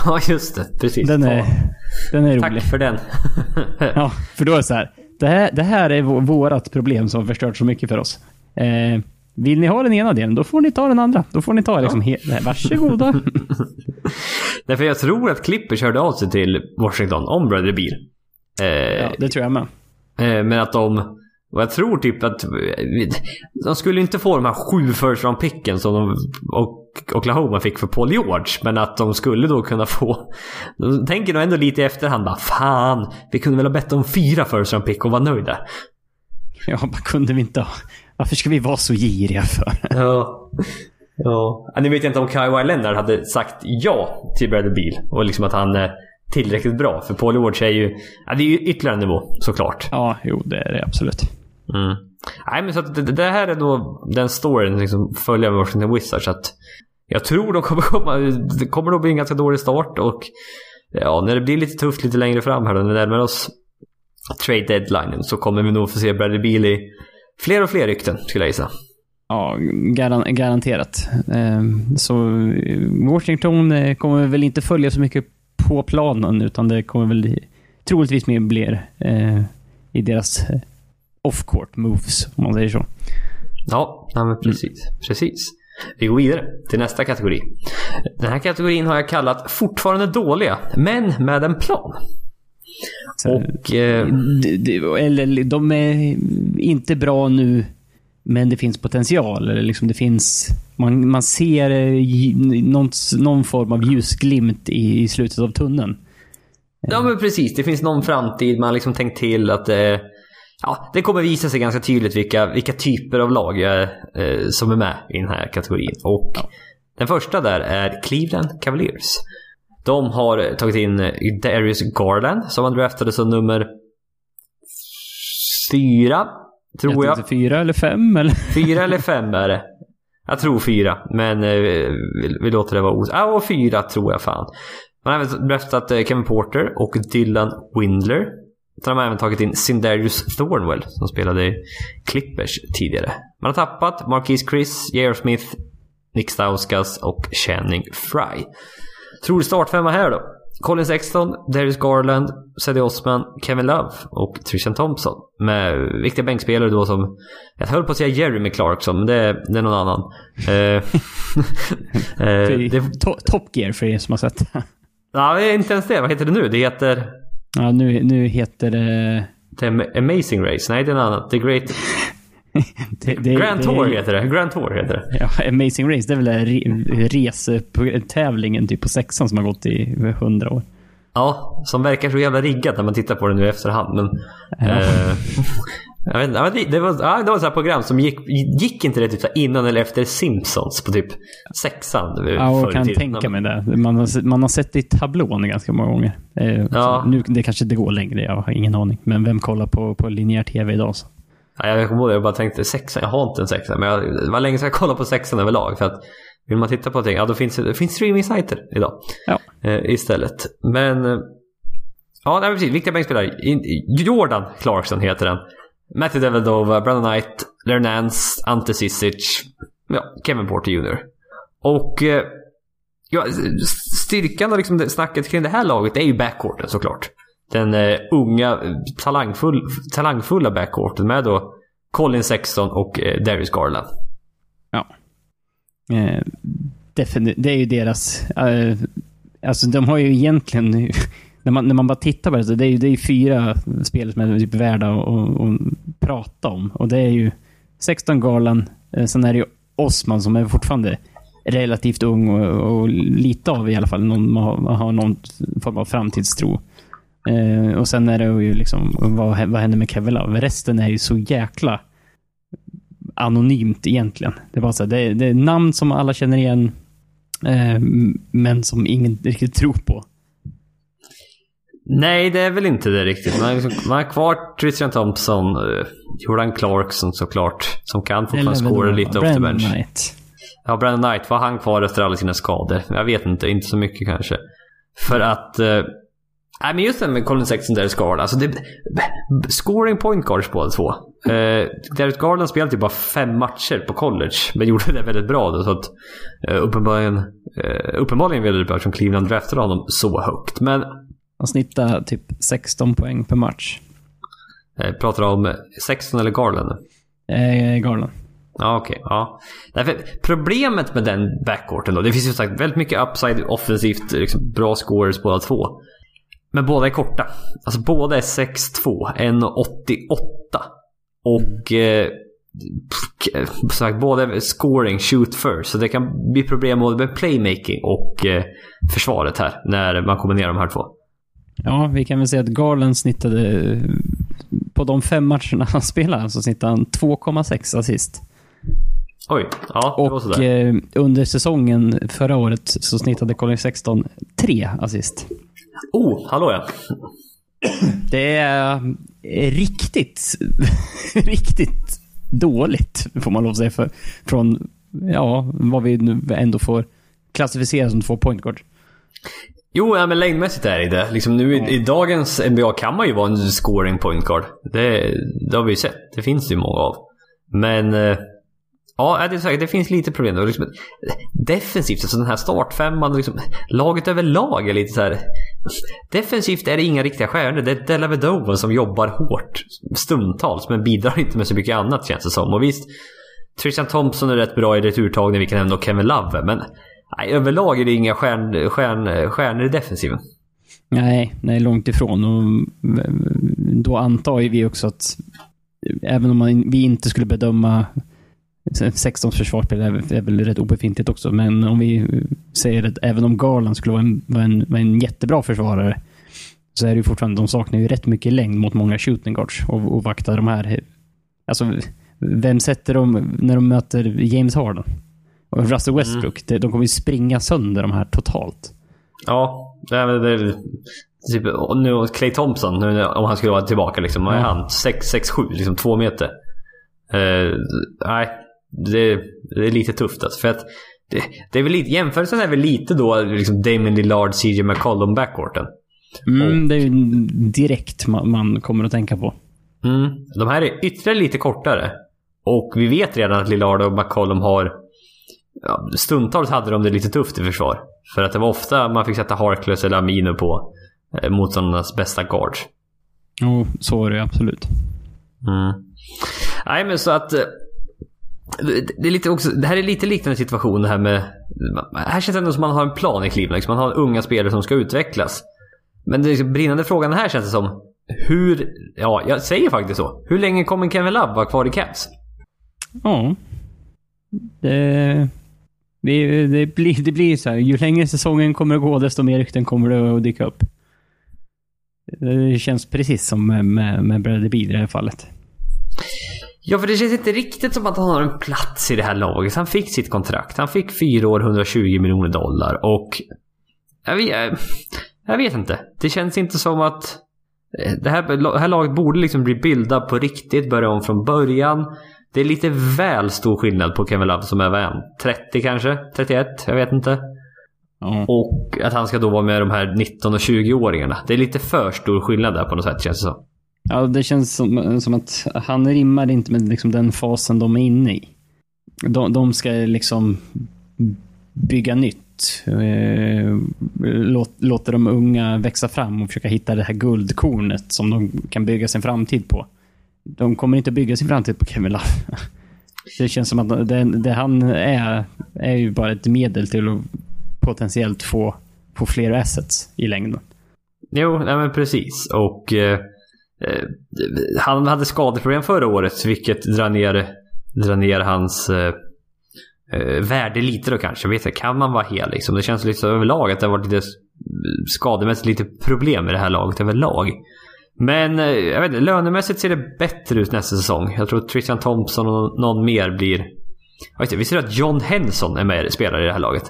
Ja, just det. Precis. Den är, den är rolig. Tack för den. ja, för då är det så här. Det här, det här är vårt problem som har förstört så mycket för oss. Eh, vill ni ha den ena delen, då får ni ta den andra. Då får ni ta liksom ja. he- Varsågoda. Därför jag tror att Clippers hörde av sig till Washington om Brother Beal. Eh, ja, det tror jag med. Eh, men att de... Och jag tror typ att... De skulle inte få de här sju first round picken som de och Oklahoma fick för Paul George. Men att de skulle då kunna få... De tänker nog ändå lite i efterhand bara Fan, vi kunde väl ha bett om fyra first round pick och vara nöjda. Ja, vad kunde vi inte ha? Varför ska vi vara så giriga för? ja. Ja. Nu vet jag inte om Kawhi Leonard hade sagt ja till Bradley Beal. Och liksom att han är tillräckligt bra. För Paul George är ju... Ja, det är ju ytterligare en nivå såklart. Ja, jo det är det absolut. Mm. Nej men så det, det, här är då den storyn liksom följer med Washington Wizards. Att jag tror de kommer komma... Det kommer nog bli en ganska dålig start och... Ja, när det blir lite tufft lite längre fram här då, när vi närmar oss trade deadline så kommer vi nog få se Bradley Beal i fler och fler rykten skulle jag gissa. Ja, garan garanterat. Ehm, så Washington eh, kommer väl inte följa så mycket på planen utan det kommer väl troligtvis mer bli eh, i deras eh, off-court moves, om man säger så. Ja, men precis. Mm. Precis. Vi går vidare till nästa kategori. Den här kategorin har jag kallat fortfarande dåliga, men med en plan. Och, eh, eller de är inte bra nu, men det finns potential. Eller liksom det finns, man, man ser någon, någon form av ljusglimt i, i slutet av tunneln. Ja men precis, det finns någon framtid. Man har liksom tänkt till att eh, ja, det kommer visa sig ganska tydligt vilka, vilka typer av lag eh, som är med i den här kategorin. Och ja. den första där är Cleveland Cavaliers. De har tagit in Darius Garland som han draftade som nummer fyra, tror jag. jag. Fyra eller fem? Eller? Fyra eller fem är det. Jag tror fyra, men eh, vi, vi låter det vara osäkert. Ja, och fyra tror jag fan. Man har även draftat eh, Kevin Porter och Dylan Windler. Sen har man även tagit in Sindarius Thornwell som spelade i Clippers tidigare. Man har tappat Marquise Chris, J.R. Smith, Nick Stauskas och Channing Fry. Trolig startfemma här då. Colin Sexton, Darius Garland, Sadie Osman, Kevin Love och Trishan Thompson. Med viktiga bänkspelare då som... Jag höll på att säga Jeremy Clarkson, men det är, det är någon annan. uh, uh, Top Gear för er som har sett. Ja, inte ens det. Vad heter det nu? Det heter... Ja, nu, nu heter det... The Amazing Race? Nej, det är något annat. The Great... det, det, Grand Tour det, heter det. Grand Tour heter det. Ja, Amazing Race, det är väl re, resetävlingen typ på sexan som har gått i hundra år. Ja, som verkar så jävla riggat när man tittar på det nu i efterhand. Men, ja. eh, jag vet inte, det var, det var ett program som gick, gick inte det typ innan eller efter Simpsons på typ sexan. Ja, och kan tiden. tänka mig det. Man har, man har sett det i tablån ganska många gånger. Eh, ja. Nu, det kanske inte går längre, jag har ingen aning. Men vem kollar på, på linjär tv idag? Så? Ja, jag kommer ihåg det, jag bara tänkte sexan, jag har inte en sexa. Men jag, det var länge sedan jag kollade på sexan överlag. För att vill man titta på någonting, ja då finns det, finns streaming-sajter idag. Ja. Eh, istället. Men... Eh, ja, nej, precis. Viktiga bänkspelare. Jordan Clarkson heter den. Matthew Devedova, Brandon Knight, Lernance, Ante Cisic, ja, Kevin Porter Jr. Och eh, ja, styrkan och liksom snacket kring det här laget är ju backcourten såklart. Den eh, unga, talangfull, talangfulla backcourten med då Colin Sexton och eh, Darius Garland. Ja. Eh, det är ju deras... Eh, alltså de har ju egentligen... när, man, när man bara tittar på det så det är ju det är fyra spel som är typ värda att, prata om. Och det är ju 16 Garland, eh, sen är det ju Osman som är fortfarande relativt ung och, och lite av i alla fall någon, har, har någon form av framtidstro. Eh, och sen är det ju liksom, vad, vad händer med Kevin Love? Resten är ju så jäkla anonymt egentligen. Det är bara så här, det, det, är namn som alla känner igen, eh, men som ingen riktigt tror på. Nej, det är väl inte det riktigt. Man liksom, man har kvar Christian Thompson, uh, Jordan Clarkson såklart, som kan fortfarande scora lite off the bench. Knight. Ja, Brandon Knight, var han kvar efter alla sina skador? Jag vet inte, inte så mycket kanske. För att... Uh, Nej men just det med Colin Sexton Darius Garland. Alltså det, scoring point guards båda två. Uh, Darius Garland spelade typ bara fem matcher på college. Men gjorde det väldigt bra då. Så att, uh, uppenbarligen, uh, uppenbarligen väldigt bra eftersom Cleveland draftade honom så högt. Men... Han snittar typ 16 poäng per match. Uh, pratar du om Sexton eller Garland? Uh, Garland. Ja, okej. Okay, ja. Därför, problemet med den backcourten då. Det finns ju sagt väldigt mycket upside offensivt. Liksom bra scores båda två. Men båda är korta. Alltså båda är 6'2, 1,88. Och eh, sagt, båda är scoring, shoot first. Så det kan bli problem både med playmaking och eh, försvaret här. När man kombinerar de här två. Ja, vi kan väl säga att Garland snittade... På de fem matcherna han spelade så snittade han 2,6 assist. Oj, ja det och var sådär. Eh, under säsongen förra året så snittade Colin 16 3 assist. Oh, hallå ja. Det är riktigt, riktigt dåligt, får man lov att säga, för, från ja, vad vi nu ändå får klassificera som två point guard. Jo, ja, men längdmässigt är det det. Liksom nu i, i, dagens NBA kan man ju vara en scoring point guard. Det, det har vi ju sett. Det finns det ju många av. Men eh, Ja, det, är säkert, det finns lite problem. Liksom, defensivt, alltså den här startfemman, liksom, laget överlag är lite så här... Defensivt är det inga riktiga stjärnor. Det är Della som jobbar hårt stundtals, men bidrar inte med så mycket annat känns det som. Och visst, Tristan Thompson är rätt bra i returtagning, vi kan ändå Kevin Love, men nej, överlag är det inga stjärn, stjärn, stjärnor i defensiven. Nej, nej, långt ifrån. Och eh, då antar ju vi också att eh, även om man, vi inte skulle bedöma 16 försvarsspel är, är väl rätt obefintligt också, men om vi säger att även om Garland skulle vara en, vara en, vara en jättebra försvarare, så är det ju fortfarande, de saknar ju rätt mycket längd mot många shooting guards och, och vakta de här. Alltså, vem sätter de när de möter James Harden? Och Russell Westbrook, mm. de kommer ju springa sönder de här totalt. Ja, det är, det är typ, nu Clay Thompson, nu, om han skulle vara tillbaka liksom. Vad är han? 6-7, liksom två meter. Uh, nej, det, det, är lite tufft alltså. För att det, det är väl lite, jämförelsen är väl lite då liksom Damon Lillard, CJ McCollum backcourten. Mm, det är ju direkt man, man, kommer att tänka på. Mm, de här är ytterligare lite kortare. Och vi vet redan att Lillard och McCollum har... Ja, stundtals hade de det lite tufft i försvar. För att det var ofta man fick sätta Harkless eller Amino på eh, motståndarnas bästa guards. Jo, så var det absolut. Mm. Nej, men så att... Det, är lite också, det här är lite liknande situation det här med... Här känns det ändå som man har en plan i Cleveland. Liksom. Man har unga spelare som ska utvecklas. Men den liksom brinnande frågan här känns det som. Hur... Ja, jag säger faktiskt så. Hur länge kommer Kevin Love vara kvar i Cavs? Ja. Det... Det, det, blir, det blir så här. Ju längre säsongen kommer att gå, desto mer rykten kommer det att dyka upp. Det känns precis som med, med, med Bradley Beal i det här fallet. Ja, för det känns inte riktigt som att han har en plats i det här laget. Han fick sitt kontrakt. Han fick fyra år, 120 miljoner dollar och... Jag vet, jag vet inte. Det känns inte som att... Eh, det här, det här laget borde liksom bli bildat på riktigt, börja om från början. Det är lite väl stor skillnad på Kevin Love som är vad 30 kanske? 31? Jag vet inte. Mm. Och att han ska då vara med de här 19 och 20-åringarna. Det är lite för stor skillnad där på något sätt känns det som. Ja, det känns som, som att han rimmar inte med liksom den fasen de är inne i. De, de ska liksom bygga nytt. Eh, låt, låta de unga växa fram och försöka hitta det här guldkornet som de kan bygga sin framtid på. de kommer inte bygga sin framtid på Kevin Love. Det känns som att det, det, han är, är ju bara ett medel till att potentiellt få, få fler assets i längden. Jo, nej men precis. Och eh, Eh, han hade skadeproblem förra året, vilket drar ner, drar ner hans eh, eh värde lite då kanske. vet jag, kan man vara hel liksom? Det känns lite överlag att det har varit lite eh, skademässigt lite problem med det här laget överlag. Men jag vet inte, lönemässigt ser det bättre ut nästa säsong. Jag tror att Christian Thompson och någon mer blir... Jag vet visst är det att John Henson är med spelare i det här laget?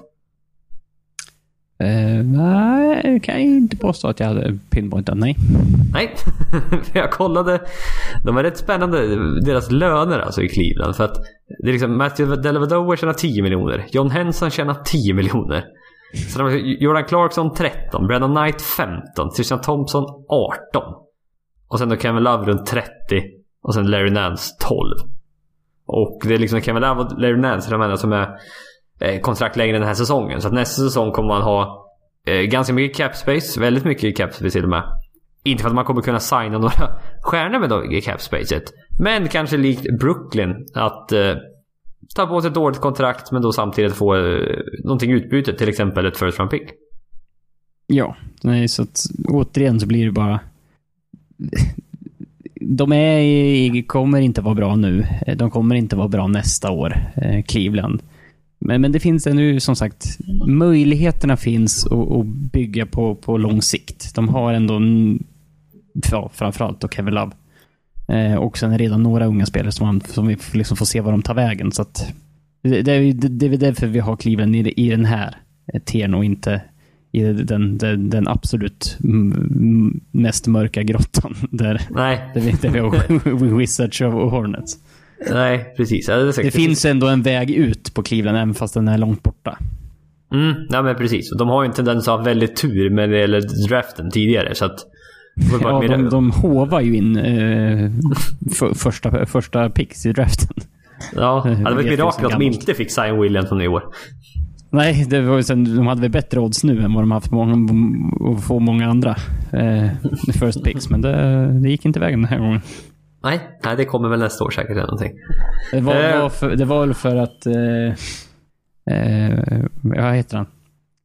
Uh, nej, kan jag inte påstå att jag hade pinpointat. Nej. Nej, för jag kollade. De är rätt spännande, deras löner alltså i Cleveland. För att det är liksom Matthew Dellavedova tjänar 10 miljoner. John Henson tjänar 10 miljoner. Så de, Jordan Clarkson 13, Brennan Knight 15, Tristan Thompson 18. Och sen då Kevin Love runt 30. Och sen Larry Nance 12. Och det är liksom Kevin Love och Larry Nance är de enda som är Eh, kontrakt längre den här säsongen. Så att nästa säsong kommer man ha eh, ganska mycket cap space. Väldigt mycket cap space till och med. Inte för att man kommer kunna signa några stjärnor med då, cap spacet. Men kanske likt Brooklyn. Att eh, ta på sig ett dåligt kontrakt men då samtidigt få eh, någonting utbyte. Till exempel ett first round pick. Ja, nej, så att återigen så blir det bara de är, kommer inte vara bra nu. De kommer inte vara bra nästa år, eh, Cleveland. Men, men det finns ännu, som sagt, möjligheterna finns att, bygga på, på lång sikt. De har ändå, ja, framförallt då Kevin Love. Eh, och sen redan några unga spelare som, man, som vi liksom får se var de tar vägen. Så att, det, det, är, det är därför vi har Cleveland i, i den här eh, tiern och inte i den, den, den absolut mest mörka grottan. Där, Nej. där, vi, där vi har Wizards och Hornets. Nej, precis. Ja, det, det finns ändå en väg ut på Cleveland, även fast den är långt borta. Mm, ja men precis. De har ju en tendens att ha väldigt tur med det gäller draften tidigare. Så att ja, de, de hovar ju in eh, för, första, första picks i draften. Ja, det var ett mirakel att de inte fick Zion Williamson i år. Nej, det var sen, de hade väl bättre odds nu än vad de haft många, att få många andra eh, first picks. Men det, det gick inte vägen den här gången. Nej, nej, det kommer väl nästa år säkert eller någonting. Det var, eh. var för, det var väl för att... Eh, eh, vad heter han?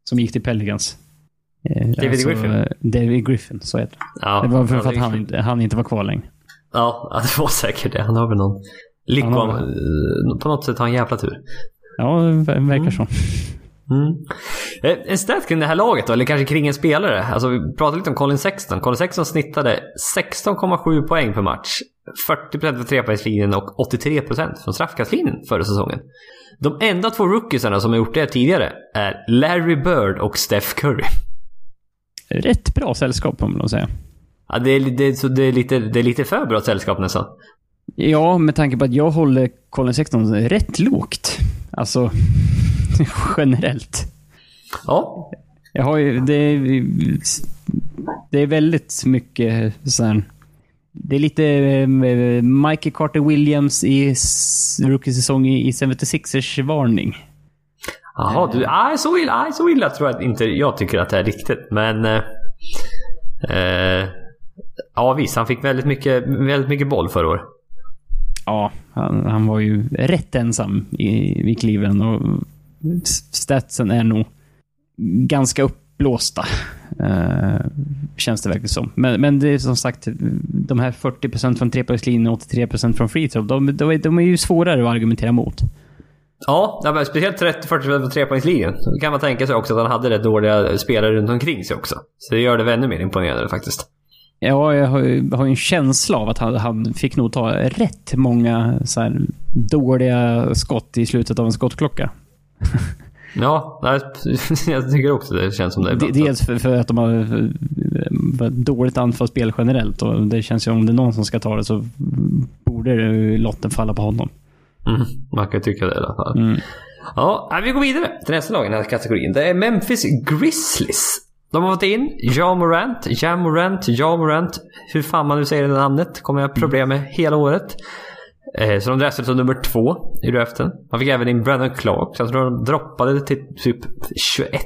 Som gick till Pelicans. Eh, David alltså, Griffin? David Griffin, så heter han. Ja, det var för, för att han, han inte var kvar längre. Ja, det var säkert det. Han har väl någon... Lycka På något sätt har han jävla tur. Ja, det verkar mm. så. Mm. Eh, en stat kring det här laget då, eller kanske kring en spelare. Alltså vi pratade lite om Colin Sexton. Colin Sexton snittade 16,7 poäng per match. 40% från trepoängslinjen och 83% från straffkastlinjen förra säsongen. De enda två rookiesarna som har gjort det tidigare är Larry Bird och Steph Curry. Rätt bra sällskap får man säga. Ja, det är, det, så det, är lite, det är lite för bra sällskap nästan. Ja, med tanke på att jag håller Colin Sexton rätt lågt. Alltså, generellt. Ja. Jag har ju, det, är, det är väldigt mycket så här, Det är lite äh, Mikey Carter Williams i rookie-säsong i, i 76ers-varning. Jaha, du, aj, så, illa, aj, så illa tror jag inte jag tycker att det är riktigt. Men... Eh, eh, ja visst, han fick väldigt mycket, väldigt mycket boll förra året. Ja, han, han, var ju rätt ensam i, i Cleveland och statsen är nog ganska uppblåsta. Uh, känns det verkligen som. Men, men det är som sagt, de här 40% från trepoängslinjen och 83% från free throw, de, de, de, är ju svårare att argumentera mot. Ja, speciellt 30-40% från trepoängslinjen. Då kan man tänka sig också att han hade rätt dåliga spelare runt omkring sig också. Så det gör det ännu mer imponerande faktiskt. Ja, jag har, ju, har en känsla av att han, han fick nog ta rätt många så här, dåliga skott i slutet av en skottklocka. ja, jag tycker också det känns som det. Ibland. Dels för, för, att de har dåligt anfallsspel generellt och det känns ju om det är någon som ska ta det så borde lotten falla på honom. Mm, man kan tycka det i alla fall. Mm. Ja, vi går vidare till nästa lag i den här kategorin. Det är Memphis Grizzlies. De har fått in Ja Morant, Ja Morant, Ja Morant. Hur fan man nu säger det namnet kommer jag ha problem med hela året. Eh, så de draftade som nummer två i draften. Man fick även in Brandon Clark. Så jag tror de droppade till typ 21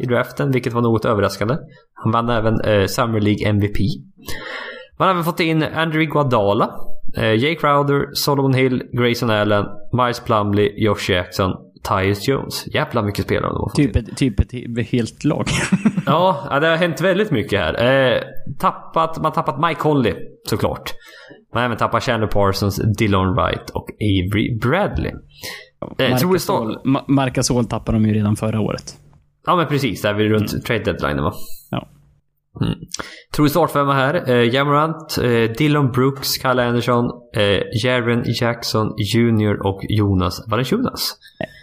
i draften, vilket var något överraskande. Han vann även eh, Summer League MVP. Man har även fått in Andrew Guadala. Eh, Jake Crowder, Solomon Hill, Grayson Allen, Miles Plumley, Josh Jackson, Tyus Jones. Jävla mycket spelare de har fått Typ in. ett, typ ett helt lag. Ja, ja, det har hänt väldigt mycket här. Eh, tappat, man har tappat Mike Conley såklart. Har även tappat Chandler Parsons, Dillon Wright och Avery Bradley. Eh, Marcasol, Ma- Marcasol tappade de ju redan förra året. Ja men precis, där vid runt trade deadline va? Ja. Mm. Tror startfemma här. Eh, Jamorant, eh, Dylan Brooks, Kyle Anderson, eh, Jaren Jackson Jr och Jonas Valanciunas.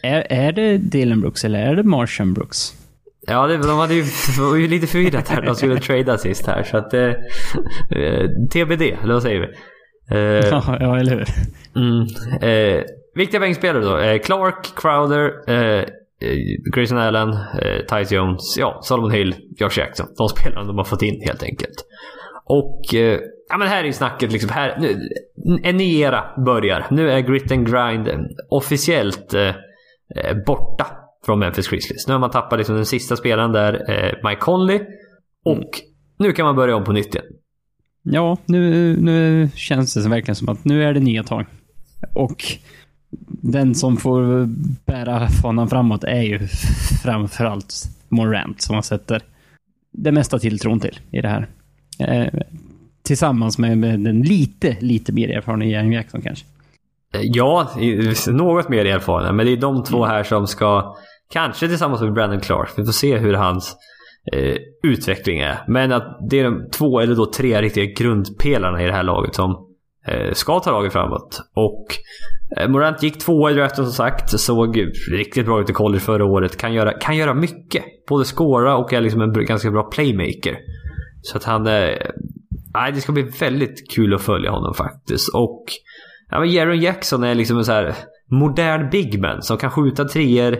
Är, är det Dylan Brooks eller är det Martian Brooks? Ja, det, de hade ju, var ju lite förvirrat här. De skulle trada sist här. Så att... Eh, eh, TBD, eller vad säger vi? Eh, Ja, ja, eller hur? Mm. Eh, viktiga bänkspelare då. Eh, Clark, Crowder, eh, eh, Grayson Allen, eh, Tyus Jones, ja, Solomon Hill, Josh Jackson. De spelarna de har fått in helt enkelt. Och eh, ja, men här är ju snacket liksom. Här, nu, en ny era börjar. Nu är Grit and Grind officiellt eh, eh, borta från Memphis Grizzlies. Nu har man tappat liksom den sista spelaren där, eh, Mike Conley. Och nu kan man börja om på nytt igen. Ja, nu, nu känns det verkligen som att nu är det nya tag. Och den som får bära fanan framåt är ju framförallt Morant som man sätter det mesta tilltron till i det här. Eh, tillsammans med, den lite, lite mer erfarna Jaren Jackson kanske. Eh, Ja, något mer erfarna. Men det är de två här som ska, kanske tillsammans med Brandon Clark, vi får se hur hans eh, utveckling är. Men att det är de två eller då tre riktiga grundpelarna i det här laget som eh, ska ta laget framåt. Och eh, Morant gick tvåa i draften som sagt. Såg riktigt bra ut i college förra året. Kan göra, kan göra mycket. Både scora och är liksom en ganska bra playmaker. Så att han... Eh, nej, det ska bli väldigt kul att följa honom faktiskt. Och Ja, men Jaron Jackson är liksom en så här modern bigman som kan skjuta treor.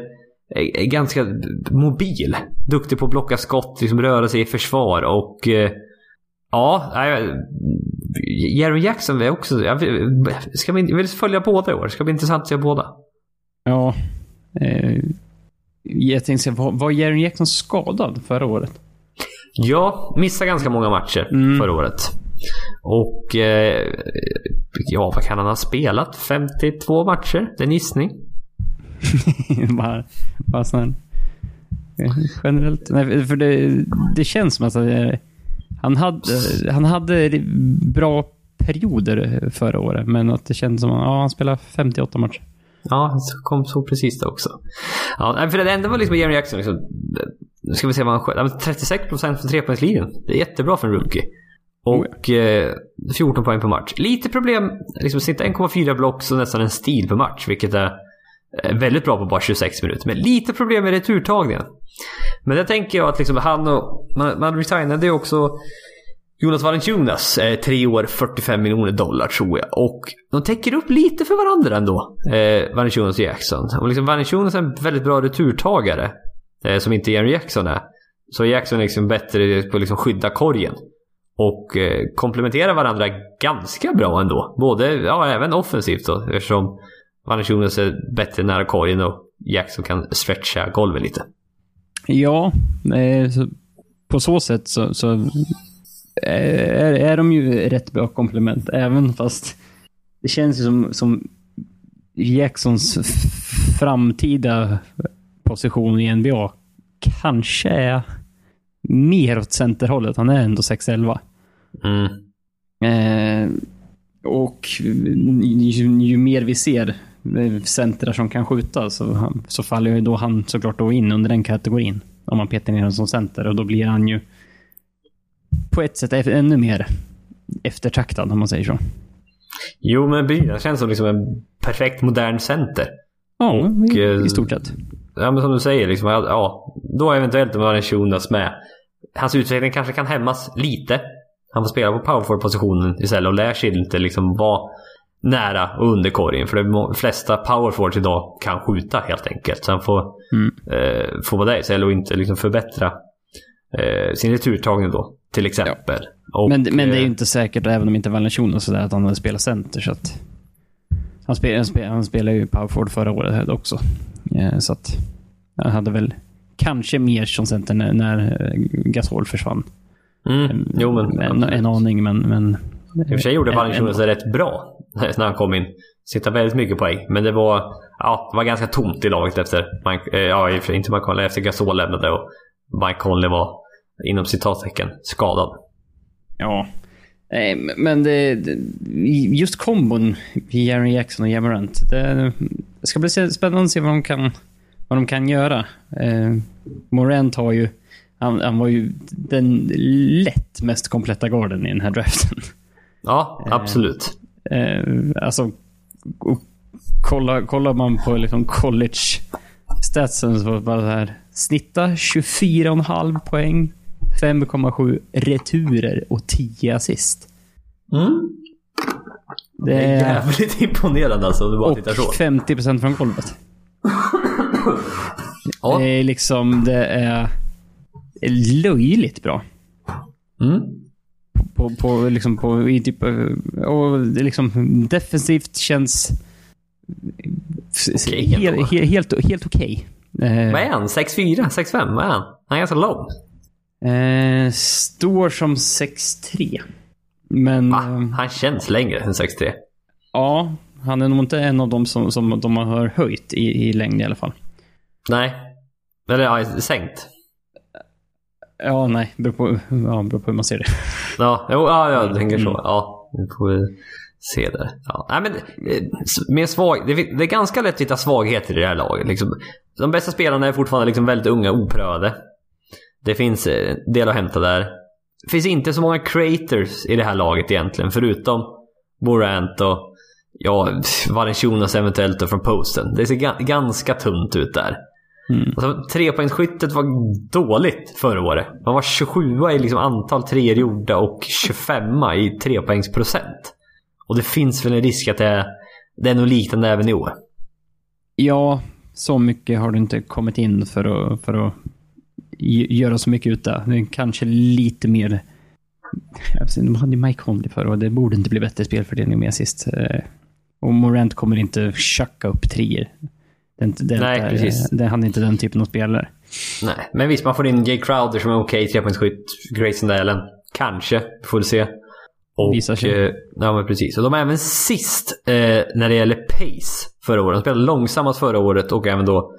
Är, ganska mobil. Duktig på att blocka skott, liksom röra sig i försvar och... Eh, ja, Jaron Jackson är också... Jag ska vi, vill följa båda i år. Det ska bli intressant att se båda. Ja. Eh, jag tänkte, var, var Jaren Jackson skadad förra året? Ja, missade ganska många matcher Mm. förra året. Och... Eh, ja, vad kan han ha spelat? 52 matcher? Det är en gissning. bara, bara sån här, eh, generellt. Nej, för det, det känns som att eh, han hade, han hade bra perioder förra året, men att det känns som att ja, han spelade 58 matcher. Ja, så kom så precis det också. Ja, för det enda var liksom Jerry Jackson. Liksom, nu ska vi se vad han sköt. Ja, men 36% för trepoängslinjen. Det är jättebra för en rookie. Och eh, 14 poäng per match. Lite problem, liksom sitta 1,4 block så nästan en stil per match. Vilket är eh, Eh, väldigt bra på bara 26 minuter. Men lite problem med returtagningen. Men det tänker jag att liksom han och... Man, man resignade ju också Jonas Valanciunas, eh, tre år, 45 miljoner dollar tror jag. Och de täcker upp lite för varandra ändå. Eh, Valanciunas och Jackson. Och liksom Valanciunas är en väldigt bra returtagare. Eh, som inte Jerry Jackson är. Så Jackson är liksom bättre på att liksom skydda korgen. Och eh, komplementerar varandra ganska bra ändå. Både, ja även offensivt då. Eftersom Valanciunas är bättre nära korgen och Jackson kan stretcha golvet lite. Ja, eh, på så sätt så, så eh, är, är de ju rätt bra komplement, även fast det känns ju som, som Jacksons framtida position i NBA kanske är mer åt centerhållet. Han är ändå 6'11. Mm. Eh, och ju, ju mer vi ser eh, centrar som kan skjuta så, han- så faller ju då han såklart då in under den kategorin. Om man petar ner honom som center och då blir han ju på ett sätt ännu mer eftertraktad om man säger så. Jo men han känns som liksom en perfekt modern center. Ja, i, eh, i stort sett. Ja men som du säger, liksom, ja, då eventuellt om Valanciunas med. Hans utveckling kanske kan hämmas lite. Han får spela på powerforward-positionen istället och lär sig inte liksom vara nära och under korgen. För de flesta powerforwards idag kan skjuta helt enkelt. Han får, Mm. eh, får vara där och inte liksom förbättra eh, sin returtagning då. Till exempel. Och, Men, men det är ju eh, inte säkert, även om inte Valanciunas sådär, att han hade spelat center. Så att han, spel, han, spel, han spelade ju powerforward förra året också. Eh, så att han hade väl kanske mer som center när, när eh, Gasol försvann. Mm, jo men. en, en aning, men, men I och för sig gjorde Valentino's det rätt bra när han kom in. Sitta väldigt mycket poäng. Men det var, ja, det var ganska tomt i laget efter, Mike, eh, ja inte Mike Conley, efter Gasol lämnade och Mike Conley var inom citattecken skadad. Ja. Men det, just kombon Jaren Jackson och Jamarant. Det, det ska bli spännande att se vad de kan, vad de kan göra. Eh, Morant har ju han, han, var ju den lätt mest kompletta garden i den här draften. Ja, absolut. Eh, eh, alltså, kolla, kollar man på liksom college statsen så var det bara så här. Snitta 24,5 poäng, 5,7 returer och 10 assist. Mm. Det är jävligt imponerande alltså. Du bara och tittar så. 50% från golvet. ja. Det är liksom, det är löjligt bra. Mm. På, på, liksom på, i typ, och det liksom defensivt känns okay, helt, helt, helt, helt okej. Okay. Eh, Vad är han? 6'4? 6'5? Vad är han? Han är ganska lång. Eh, står som 6'3. Men... Va? Eh, han känns längre än 6'3. Ja, han är nog inte en av dem som, som de har höjt i, i längd i alla fall. Nej. Eller ja, sänkt. Ja, nej. Beror på, ja, beror på hur man ser det. Ja, jo, ja jag tänker så. Ja, nu får vi se där. Ja, nej, men, eh, med svag, det, är ganska lätt att hitta svagheter i det här laget. Liksom, de bästa spelarna är fortfarande liksom väldigt unga, oprövade. Det finns eh, en del att hämta där. Det finns inte så många creators i det här laget egentligen, förutom Morant och ja, Valenciunas eventuellt från posten. Det ser ganska tunt ut där. Mm. Alltså, trepoängsskyttet var dåligt förra året. Man var 27 i liksom antal treor gjorda och 25 i trepoängsprocent. Och det finns väl en risk att det är, det är något liknande även i år. Ja, så mycket har du inte kommit in för att, för att göra så mycket utav. Det är kanske lite mer... De hade ju Mike Conley förra och det borde inte bli bättre spelfördelning med sist. Eh, och Morant kommer inte tjacka upp treor. Den, den, Nej, där, precis. Den, han är inte den typen av spelare. Nej, men visst man får in Jay Crowder som är okej okay, trepoängsskytt. Grayson Dalen. Kanske. Får vi se. Och, Visar sig. Eh, ja, men precis. Och de är även sist eh, när det gäller pace förra året. De spelade långsammast förra året och även då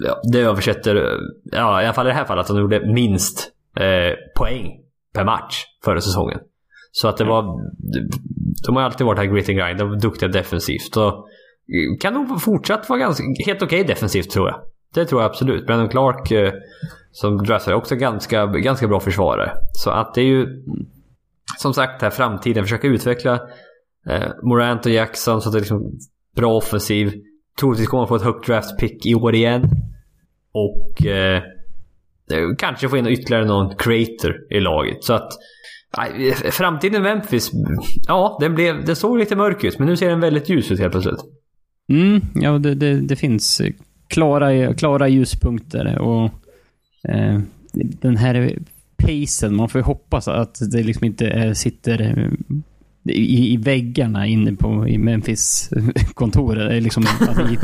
ja, det översätter, ja i alla fall i det här fallet, att de gjorde minst eh, poäng per match förra säsongen. Så att det var... De har alltid varit här grit and grind. De är duktiga defensivt. Och kan nog fortsatt vara ganska, helt okej okay defensivt tror jag. Det tror jag absolut. Brandon Clark eh, som dressar är också ganska, ganska bra försvarare. Så att det är ju som sagt här framtiden. Försöka utveckla eh, Morant och Jackson så att det är liksom bra offensiv. Troligtvis kommer man få ett högt draft pick i år igen. Och eh, eh kanske få in ytterligare någon creator i laget. Så att nej, framtiden Memphis, ja den, blev, den såg lite mörk ut. Men nu ser den väldigt ljus ut helt plötsligt. Mm, ja, det, det, det, finns klara, klara ljuspunkter och eh, den här pacen, man får ju hoppas att det liksom inte eh, sitter eh, i, i väggarna inne på i Memphis-kontoret, eh, liksom,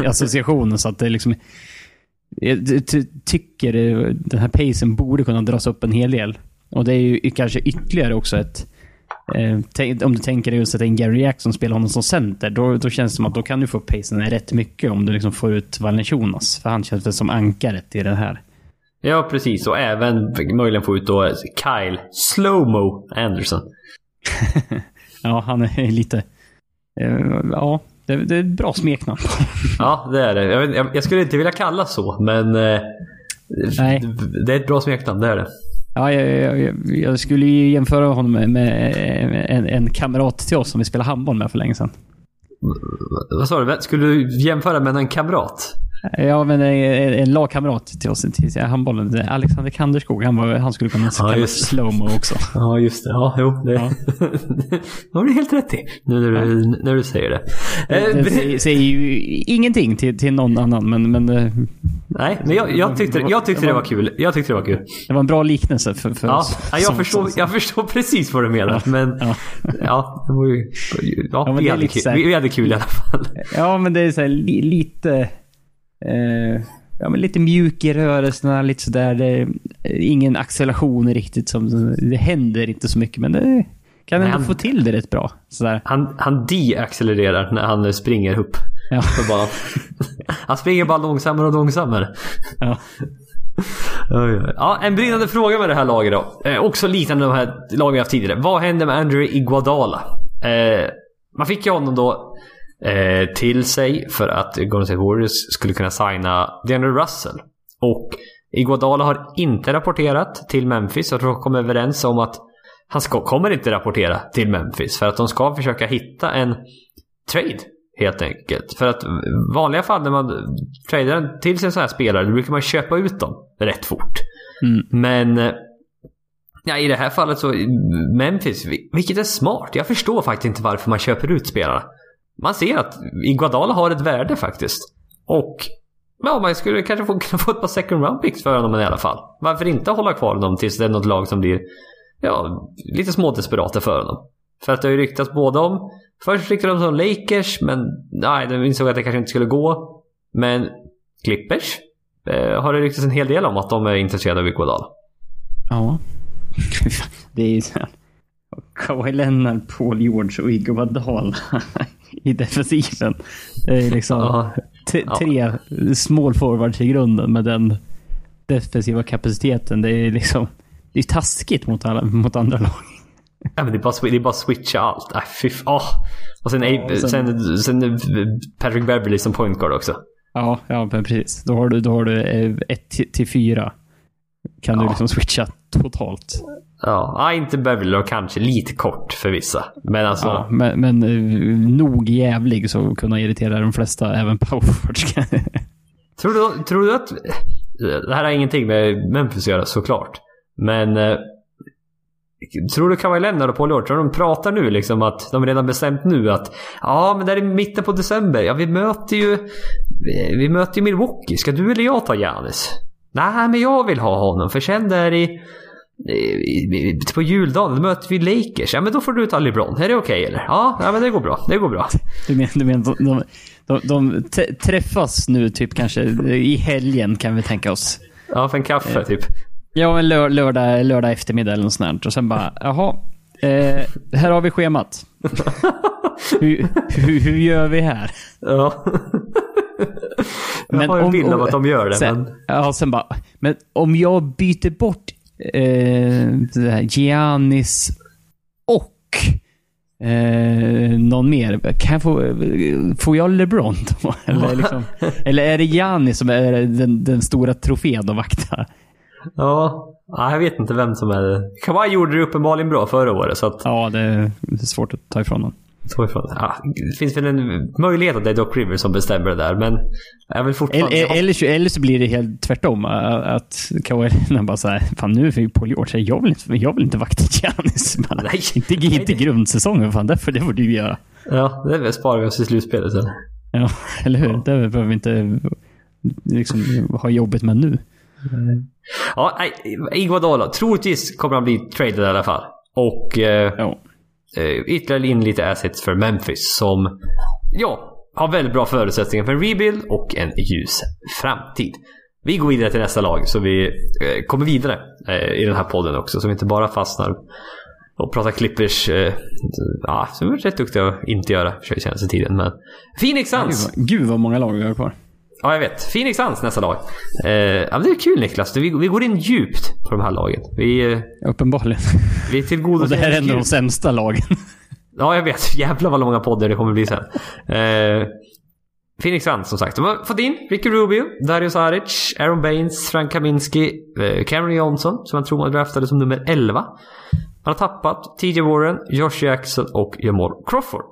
i associationen, så att det liksom jag tycker eh, den här pacen borde kunna dras upp en hel del. Och det är ju kanske ytterligare också ett Eh, om du tänker dig att sätta in Gary Jackson och spela honom som center, då, då känns det som att då kan du få upp pacen rätt mycket om du liksom får ut Valenciunas. För han känns väl som ankaret i det här. Ja, precis. Och även möjligen få ut då Kyle Slowmo Anderson. ja, han är lite... Uh, ja, det, det, är ett bra smeknamn. ja, det är det. Jag, jag, jag, skulle inte vilja kalla så, men... Uh, Nej. Det är ett bra smeknamn, det är det. Ja, jag, jag, jag, skulle ju jämföra honom med, med en, en, kamrat till oss som vi spelade handboll med för länge sedan. Vad sa du? Skulle du jämföra med en kamrat? Ja, men en, en lagkamrat till oss i handbollen. Alexander Kanderskog. Han, var, han skulle kunna ja, kallas slowmo också. Ja, just det. Ja, jo. Det, ja. har du helt rätt i. Nu när du, ja. när du säger det. Det, det säger, ju ingenting till, till någon annan, men... men eh, Nej, men jag, jag tyckte, jag tyckte det var kul. Jag tyckte det var kul. Det var en bra liknelse för, för ja, oss. Ja, jag, förstår, jag förstår precis vad du menar. Ja, men ja, ja, det var ju, ja, ja vi, hade kul, vi, vi hade kul i alla fall. Ja, men det är så här, li, lite eh, ja, men lite mjuk i rörelserna, lite sådär. Det är ingen acceleration riktigt. Som, det händer inte så mycket, men det kan ändå han- få till det rätt bra. Sådär. Han, han deaccelererar när han springer upp Ja. på banan. han springer bara långsammare och långsammare. Ja. Ja, en brinnande fråga med det här laget då. Eh, också liknande de här lagen vi haft tidigare. Vad hände med Andrew Iguodala? Eh, man fick ju honom då eh, till sig för att Golden State Warriors skulle kunna signa DeAndre Russell. Och Iguodala har inte rapporterat till Memphis. Jag tror de kom överens om att han ska, kommer inte rapportera till Memphis. För att de ska försöka hitta en trade. Helt enkelt. För att i vanliga fall när man tradar till sig en sån här spelare, då brukar man köpa ut dem rätt fort. Mm. Men eh, ja, i det här fallet så Memphis, vi- vilket är smart. Jag förstår faktiskt inte varför man köper ut spelarna. Man ser att Iguadala har ett värde faktiskt. Och ja, man skulle kanske få, kunna få ett par second round picks för honom i alla fall. Varför inte hålla kvar honom tills det är något lag som blir ja, lite smådesperata för honom. För att det har ju ryktats både om Först ryktade de som Lakers, men nej, de insåg att det kanske inte skulle gå. Men Clippers eh, har det ryktats en hel del om att de är intresserade av Iguodala. Ja. Det är ju så här. Kawhi Leonard, Paul George och Iguodala i defensiven. Det är liksom Ja. tre small forwards i grunden med den defensiva kapaciteten. Det är liksom det är taskigt mot, alla, mot andra lag. Ja, men det är bara, det är bara switcha allt. Äh, fy åh. Och sen, Ja, och sen- sen, sen, Patrick Beverly som point guard också. Ja, ja men precis. Då har du, då har du eh, ett till, till fyra. Kan du Ja. liksom switcha totalt. Ja, ja, inte Beverly då kanske. Lite kort för vissa. Men alltså. Ja, men men eh, nog jävlig så kunna irritera de flesta, även powerforwards. Tror du, tror du att... Det här har ingenting med Memphis att göra såklart. Men... Eh, tror du Kawhi Leonard och Paul George, tror de pratar nu liksom att de redan bestämt nu att ja men det är mitten på december. Ja vi möter ju... Vi, möter ju Milwaukee. Ska du eller jag ta Giannis? Nej men jag vill ha honom för sen där i... i- På juldagen, möter vi Lakers. Ja men då får du ta LeBron. Är det okej eller? Ja, ja men det går bra. Det går bra. Du menar, du menar de, de, de t- träffas nu typ kanske i helgen kan vi tänka oss. Ja, för en kaffe typ. Ja, en lör, lördag, lördag eftermiddag eller något sånt. Och sen bara, jaha. Eh, här har vi schemat. hur, hur, hur gör vi här? Ja. Jag har en bild av att de gör det. sen, men... Ja, sen bara, men om jag byter bort eh, Giannis och eh, någon mer. Kan jag få, får jag LeBron då? Eller, liksom, eller är det Giannis som är den, den stora trofén att vakta? Ja, ja, jag vet inte vem som är det. Kawhi gjorde det uppenbarligen bra förra året så att... Ja, det är svårt att ta ifrån honom. Så ifrån. Ja, det finns väl en möjlighet att det är Doc Rivers som bestämmer det där men... Jag vill fortfarande... Eller, eller, så- eller så blir det helt tvärtom. Att Kawhi bara såhär, fan nu är vi på George. Jag vill inte, jag vill inte vakta Giannis. Bara, Nej. Inte, inte grundsäsongen, fan det får, det får du göra. Ja, det sparar vi oss i slutspelet sen. Ja, eller hur? Det behöver vi inte liksom, ha jobbet med nu. Ja, nej, Iguodala. Troligtvis kommer han bli traded i alla fall. Och eh, Ja eh, ytterligare in lite assets för Memphis som, ja, har väldigt bra förutsättningar för en rebuild och en ljus framtid. Vi går vidare till nästa lag så vi eh, kommer vidare eh, i den här podden också så vi inte bara fastnar och pratar Clippers. Eh, ja, som vi är rätt duktiga att inte göra för senaste tiden. Men Phoenix Suns! Gud, gud vad många lag vi har kvar. Ja, jag vet. Phoenix Suns nästa lag. Eh, ja, det är kul Niklas. Vi, vi går in djupt på de här lagen. Vi, eh, Uppenbarligen. vi tillgodoser Och det här är ändå de sämsta lagen. Ja, jag vet. Jävlar vad många poddar det kommer bli sen. Eh, Phoenix Suns som sagt. De har fått in Ricky Rubio, Dario Saric, Aaron Baines, Frank Kaminski, eh, Cameron Johnson som man tror man draftade som nummer 11. Man har tappat TJ Warren, Josh Jackson och Jamal Crawford.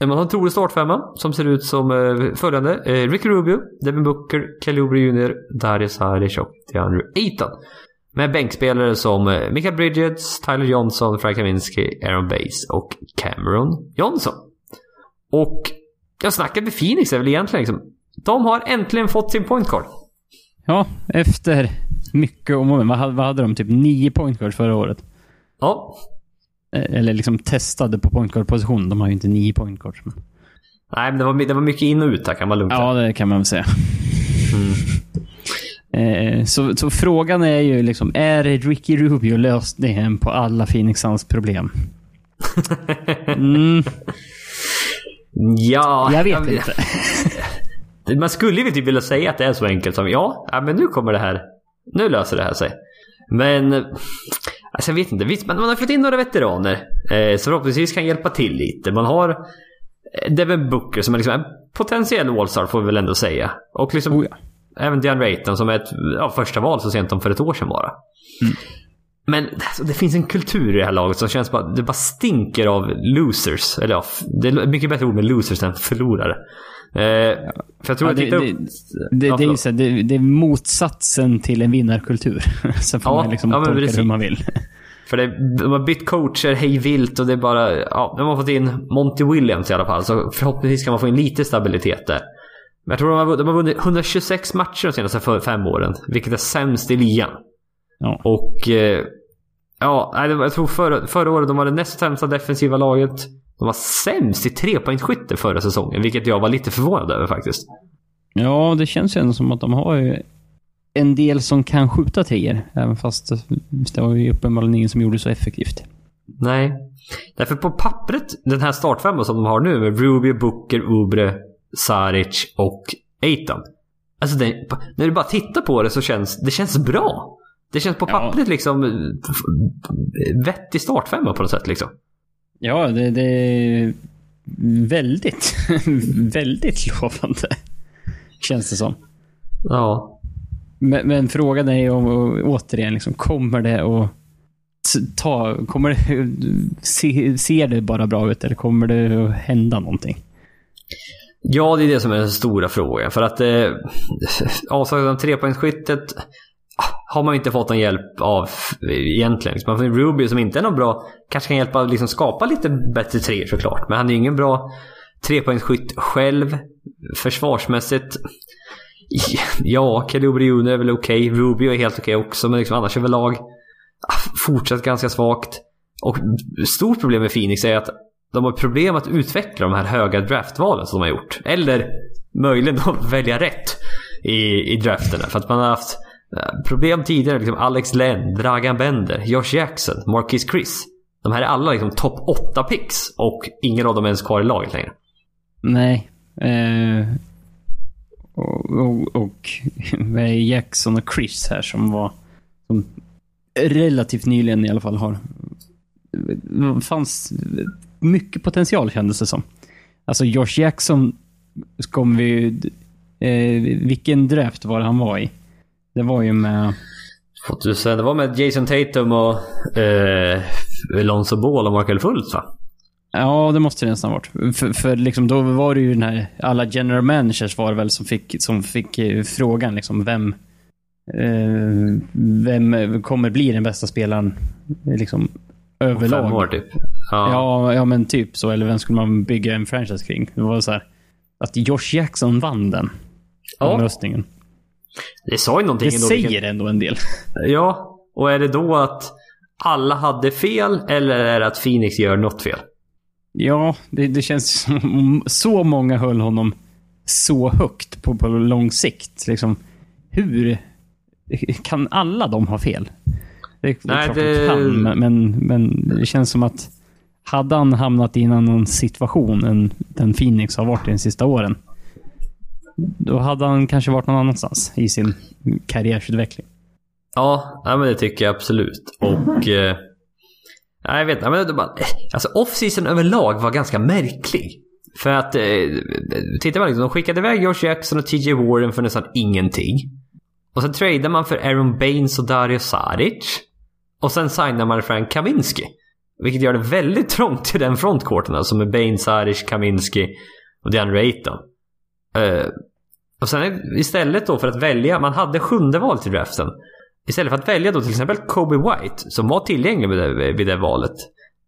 Man har en trolig startfemma som ser ut som eh, följande. Eh, Ricky Rubio, Devin Booker, Kelly Oubre Jr, Dario Saric och DeAndre Ayton. Med bänkspelare som eh, Michael Bridges, Tyler Johnson, Frank Kaminski, Aaron Bass och Cameron Johnson. Och jag snackar med Phoenix är väl egentligen liksom. De har äntligen fått sin point guard. Ja, efter mycket om och men. Vad hade, de? Typ nio point guards förra året. Ja. Eh, Eller liksom testade på point guard-position. De har ju inte nio point guards. Men... Nej, men det var, det var mycket in och ut här kan man lugnt. Ja, det kan man väl säga. Mm. Eh, så, så frågan är ju liksom, är Ricky Rubio lösningen på alla Phoenix Suns problem? Mm, Ja, jag vet inte. Man skulle ju typ vilja säga att det är så enkelt som ja men nu kommer det här. Nu löser det här sig. Men alltså jag vet inte. Visst, man, man har fått in några veteraner eh, som förhoppningsvis kan hjälpa till lite. Man har eh, Devin Booker som är liksom en potentiell All-star får vi väl ändå säga. Och liksom Oh ja. även Diane Rayton som är ett ja, första val så sent som för ett år sedan bara. Men alltså, det finns en kultur i det här laget som känns bara, det bara stinker av losers. Eller ja, det är mycket bättre ord med losers än förlorare. Eh, För jag tror Ja, att det, titta det, upp... det, Ja, det, är så, det, det är motsatsen till en vinnarkultur. Sen får Ja, man liksom ja, tolka det hur man vill. För det, de har bytt coacher hej vilt och det är bara... Ja, de har fått in Monty Williams i alla fall. Så förhoppningsvis kan man få in lite stabilitet där. Men jag tror de har, de har vunnit 126 matcher de senaste fem åren. Vilket är sämst i ligan. Ja. Och... Eh, ja, det jag tror förra, förra året de var det näst sämsta defensiva laget. De var sämst i trepoängsskytte förra säsongen. Vilket jag var lite förvånad över faktiskt. ja, det känns ju ändå som att de har ju en del som kan skjuta treor. Även fast det var ju uppenbarligen ingen som gjorde det så effektivt. Nej. Därför på pappret, den här startfemman som de har nu med Ruby, Booker, Ubre, Saric och Eitan. Alltså det, när du bara tittar på det så känns det känns bra. Det känns på Ja. pappret liksom eh, f- vettig startfemma på något sätt liksom. Ja, det, det är väldigt, väldigt lovande. Känns det som. Ja. Men, men frågan är ju om, återigen, liksom, kommer det att ta, kommer det, se, ser det bara bra ut eller kommer det att hända någonting? Ja, det är det som är den stora frågan. För att eh, avsaknaden av trepoängsskyttet har man ju inte fått någon hjälp av egentligen. Man får Ruby som inte är någon bra, kanske kan hjälpa att liksom skapa lite bättre treor såklart. Men han är ju ingen bra trepoängsskytt själv. Försvarsmässigt, ja, Kelly är väl okej. Rubio är helt okej också, men liksom annars överlag ah, fortsatt ganska svagt. Och stort problem med Phoenix är att de har problem att utveckla de här höga draftvalen som de har gjort. Eller möjligen då välja rätt i, i drafterna. För att man har haft Eh, problem tidigare. Liksom Alex Len, Dragan Bender, Josh Jackson, Marquis Chris. De här är alla liksom topp 8 picks och ingen av dem är ens kvar i laget längre. Nej. Eh, och, och, och vad är Jackson och Chris här som var som relativt nyligen i alla fall har fanns mycket potential kändes det som. Alltså Josh Jackson kom vi eh, vilken draft var det han var i? Det var ju med 2000, det var med Jason Tatum och eh, Lonzo Ball och Markel Fultz va? Ja, det måste det nästan ha varit. För, för liksom, då var det ju den här, alla general managers var det väl som fick, som fick eh, frågan liksom, vem, eh, vem kommer bli den bästa spelaren liksom, överlag. Fem år typ. Ja. Ja, ja, men typ så. Eller vem skulle man bygga en franchise kring? Det var så här, att Josh Jackson vann den Ja. Det sa ju någonting Det ändå. säger vilken- ändå en del. Ja, och är det då att alla hade fel eller är det att Phoenix gör något fel? Ja, det, det känns som om så många höll honom så högt på, på lång sikt. Liksom, hur kan alla de ha fel? Det, det är Nej, klart det- de kan, men, men, men det känns som att hade han hamnat i en annan situation än den Phoenix har varit i de sista åren, då hade han kanske varit någon annanstans i sin karriärsutveckling. Ja, nej, men det tycker jag absolut. Och... Eh, jag vet inte. men bara, Alltså off-season överlag var ganska märklig. För att... Eh, titta man liksom, de skickade iväg Josh Jackson och TJ Warren för nästan ingenting. Och sen tradade man för Aaron Baines och Dario Saric. Och sen signar man Frank Kaminski. Vilket gör det väldigt trångt till den frontcourten alltså med Baines, Saric, Kaminski och DeAndre Ayton. Eh, och sen istället då för att välja, man hade sjunde valet i draften. Istället för att välja då till exempel Kobe White, som var tillgänglig vid det, vid det valet.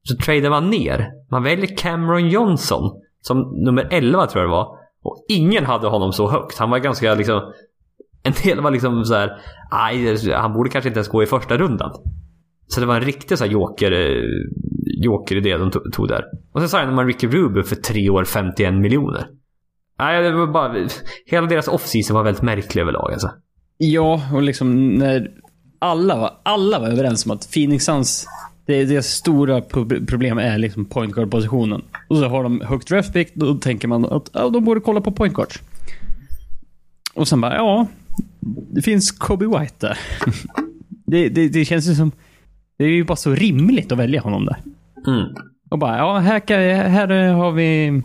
Så tradar man ner. Man väljer Cameron Johnson, som nummer 11 tror jag det var. Och ingen hade honom så högt. Han var ganska liksom... En del var liksom så här, aj, han borde kanske inte ens gå i första rundan. Så det var en riktig så här joker, eh, joker idé de tog, tog där. Och sen signade man Ricky Rubio för 3 år 51 miljoner. Nej, det var bara... Hela deras off-season var väldigt märklig överlag alltså. Ja, och liksom när alla var, alla var överens om att Phoenix Suns det, det stora problemet är liksom point guard positionen. Och så har de högt draft pick, då tänker man att ja, de borde kolla på point guards. Och sen bara, ja. Det finns Kobe White där. det, det, det känns ju som... Det är ju bara så rimligt att välja honom där. Mm. Och bara, ja, här, kan, här har vi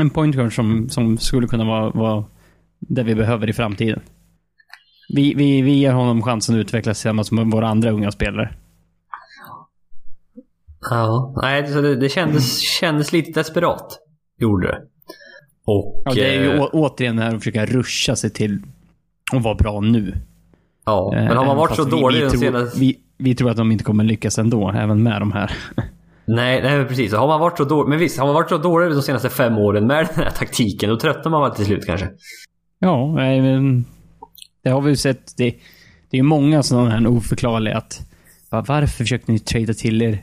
en point guard som, som skulle kunna vara, vara det vi behöver i framtiden. Vi, vi, vi ger honom chansen att utvecklas tillsammans med våra andra unga spelare. Ja, nej, det, det kändes, kändes lite desperat. Gjorde det. Och... Ja, det är ju eh, å, återigen det här att försöka ruscha sig till att vara bra nu. Ja, men har man Även varit så vi- dålig vi, de tror, senaste... vi, vi tror att de inte kommer lyckas ändå, även med de här. Nej, nej precis. Har man varit så dålig... Men visst, har man varit så dålig de senaste fem åren med den här taktiken, då tröttnar man väl till slut kanske. Ja, nej, men det har vi ju sett. Det, det är många sådana här oförklarliga att bara, varför försökte ni trada till er...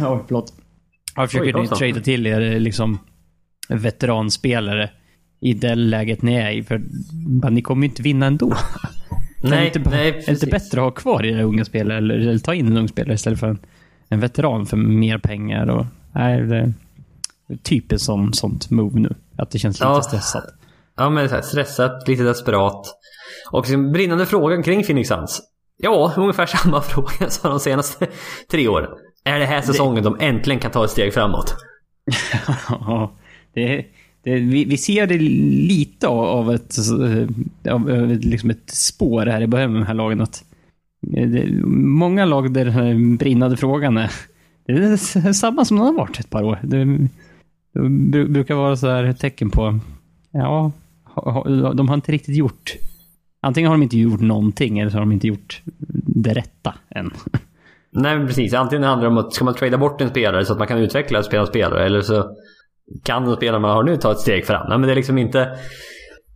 Ja, förlåt. Varför försöker Oj, ni trada till er liksom veteranspelare i det läget ni är i? För bara, ni kommer ju inte vinna ändå. Nej, inte, nej, är det inte precis. bättre att ha kvar era unga spelare eller, eller ta in en ung spelare istället för en, en veteran för mer pengar? Och, nej, det är typiskt som sånt move nu. Att det känns lite Ja. stressat. Ja, men så här, stressat, lite desperat. Och sin brinnande frågan kring Phoenix Suns. Ja, ungefär samma fråga som de senaste tre åren. Är det här säsongen de äntligen kan ta ett steg framåt? Ja, det, det, vi, vi ser det lite av, ett, av, liksom ett spår här i början med de här lagen. Att det, Eh, många lag där den här brinnande frågan är, det är samma som den har varit ett par år. Det, det brukar vara så här tecken på, ja, de har inte riktigt gjort Antingen har de inte gjort någonting eller så har de inte gjort det rätta än. Nej, men precis. Antingen handlar det om att ska man trada bort en spelare så att man kan utveckla och spela spelare eller så kan den spelare man har nu ta ett steg fram. Nej, men det är liksom inte...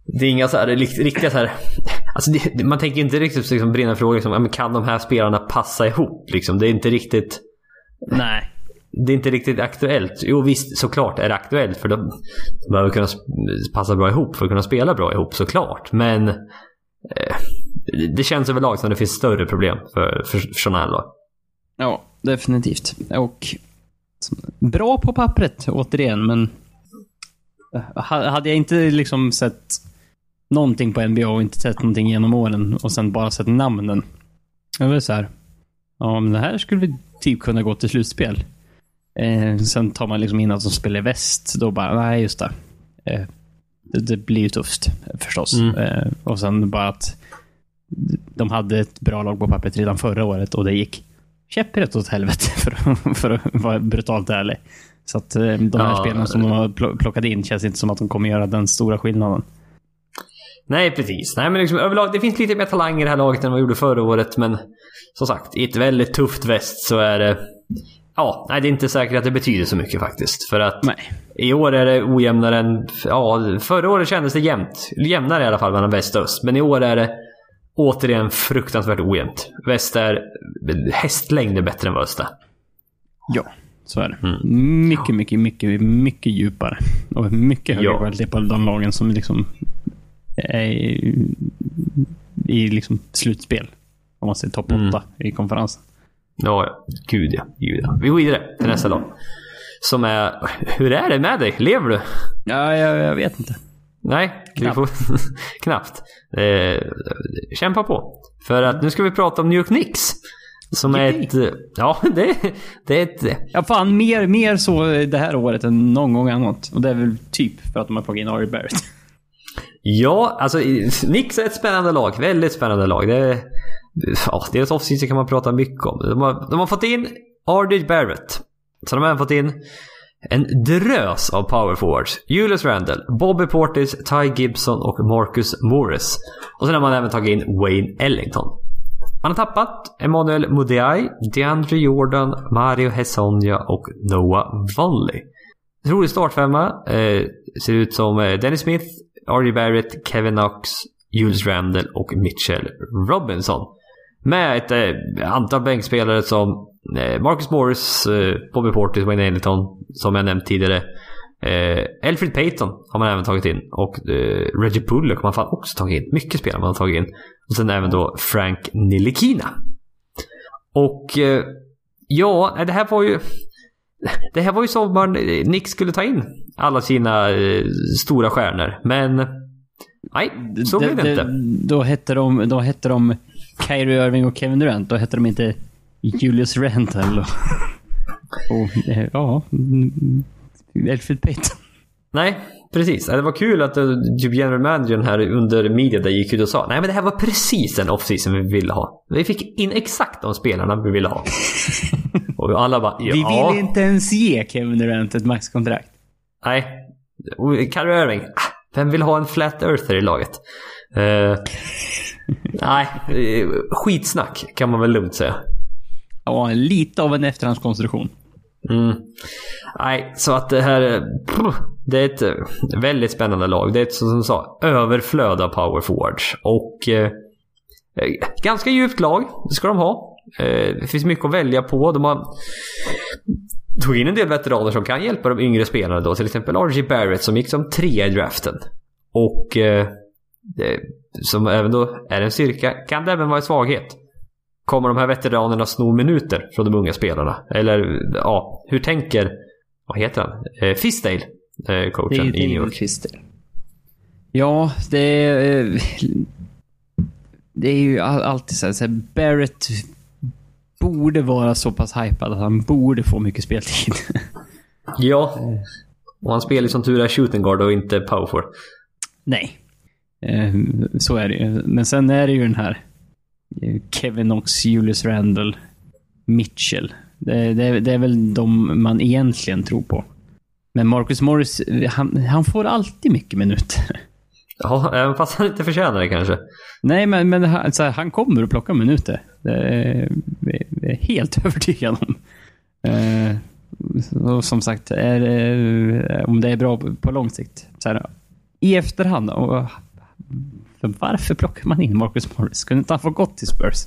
Det är inga så här, riktiga så här... Alltså det, man tänker inte riktigt liksom brinna frågor som ja, men kan de här spelarna passa ihop? Liksom. Det är inte riktigt... Nej. Det är inte riktigt aktuellt. Jo visst, såklart är det aktuellt för de, de behöver kunna passa bra ihop för att kunna spela bra ihop såklart. Men eh, det känns överlag som det finns större problem för, för, för sådana här lag. Ja, definitivt. Och bra på pappret, återigen, men ha- hade jag inte liksom sett någonting på NBA och inte sett någonting genom åren och sen bara sett namnen. Jag var så här. Ja, men det här skulle vi typ kunna gå till slutspel. Eh, sen tar man liksom in att de spelar väst. Då bara, nej just det. Eh, det, det blir ju tufft förstås. Mm. Eh, och sen bara att de hade ett bra lag på pappret redan förra året och det gick käpprätt åt helvete för, för att vara brutalt ärlig. Så att eh, de här Ja, spelarna som de har pl- plockat in känns inte som att de kommer göra den stora skillnaden. Nej, precis. Nej, men liksom, överlag, det finns lite mer talang i det här laget än vad vi gjorde förra året, men som sagt, i ett väldigt tufft väst så är det... Ja, nej, det är inte säkert att det betyder så mycket faktiskt. För att Nej. i år är det ojämnare än... Ja, förra året kändes det jämnt. Jämnare i alla fall mellan väst och öst. Men i år är det återigen fruktansvärt ojämnt. Väst är hästlängder bättre än vad öst är. Ja, så är det. Mm. Mycket, mycket, mycket, mycket djupare. Och mycket högre Ja. kvalitet på de lagen som liksom i, i liksom slutspel. Om man säger topp 8 Mm. i konferensen. Ja, ja. Gud ja. Gud ja. Vi går vidare till nästa lag. Som är... Hur är det med dig? Lever du? Ja, jag, jag vet inte. Nej, Knappt. får... knappt. Eh, kämpa på. För att nu ska vi prata om New York Knicks. Som är Yippee. ett... eh, Ja, det, det är ett... Ja, fan mer, mer så det här året än någon gång annat. Och det är väl typ för att de har tagit in Ari Barrett. Ja, alltså Nix är ett spännande lag. Väldigt spännande lag. Det ja, deras offseason kan man prata mycket om. De har, de har fått in Ardage Barrett. Så de har även fått in en drös av power forwards. Julius Randall, Bobby Portis, Ty Gibson och Marcus Morris. Och sen har man även tagit in Wayne Ellington. Man har tappat Emmanuel Mudiay, DeAndre Jordan, Mario Hesonja och Noah Vonley. Rolig startfemma eh, ser ut som eh, Dennis Smith, R.J. Barrett, Kevin Knox, Julius Randle och Mitchell Robinson. Med ett eh, antal bänkspelare som eh, Marcus Morris, eh, Bobby Portis, Wayne Ellington, som jag nämnt tidigare. Eh, Alfred Payton har man även tagit in och eh, Reggie Bullock har man fan också tagit in. Mycket spelare man har tagit in. Och sen även då Frank Nilikina. Och eh, ja, eh, det här var ju... Det här var ju sommaren Nick skulle ta in alla sina eh, stora stjärnor. Men nej, så blev det, inte. Då hette, de, då hette de Kyrie Irving och Kevin Durant. Då hette de inte Julius Randle. Och, och eh, ja, Elfrid Payton. Nej, precis. Det var kul att eh, typ general managern här under media där gick ut och sa Nej men det här var precis den offseason vi ville ha. Vi fick in exakt de spelarna vi ville ha. och alla bara ja. Vi ville inte ens ge Kevin Durant ett maxkontrakt. Nej. Kyrie Irving. Ah, vem vill ha en flat earther i laget? Uh, nej, skitsnack kan man väl lugnt säga. Ja, lite av en efterhandskonstruktion. Mm. Nej, så att det här... Det är ett eh, väldigt spännande lag. Det är ett, som du sa, överflöd av power forwards. Och... Eh, eh, ganska djupt lag, det ska de ha. Eh, det finns mycket att välja på. De har tog in en del veteraner som kan hjälpa de yngre spelarna då. Till exempel RG Barrett som gick som trea i draften. Och eh, som även då är en styrka, kan det även vara en svaghet. Kommer de här veteranerna sno minuter från de unga spelarna? Eller ja, hur tänker, vad heter han? Eh, Fisdale, eh, coachen i New York. Fisdale. Ja, det är... Eh, det är ju alltid så här, Barrett borde vara så pass hypad att han borde få mycket speltid. ja. Och han spelar ju som tur är shooting guard och inte power Nej. Eh, så är det ju. Men sen är det ju den här Kevin Knox, Julius Randle, Mitchell. Det, det, det, är väl de man egentligen tror på. Men Marcus Morris, han, han får alltid mycket minuter. Ja, även fast han inte förtjänar det kanske. Nej, men, men han, här, han kommer att plocka minuter. Det är jag helt övertygad om. Eh, och som sagt, är, om det är bra på lång sikt. Så här, I efterhand, och, varför plockar man in Marcus Morris? Kunde inte han få gått till Spurs?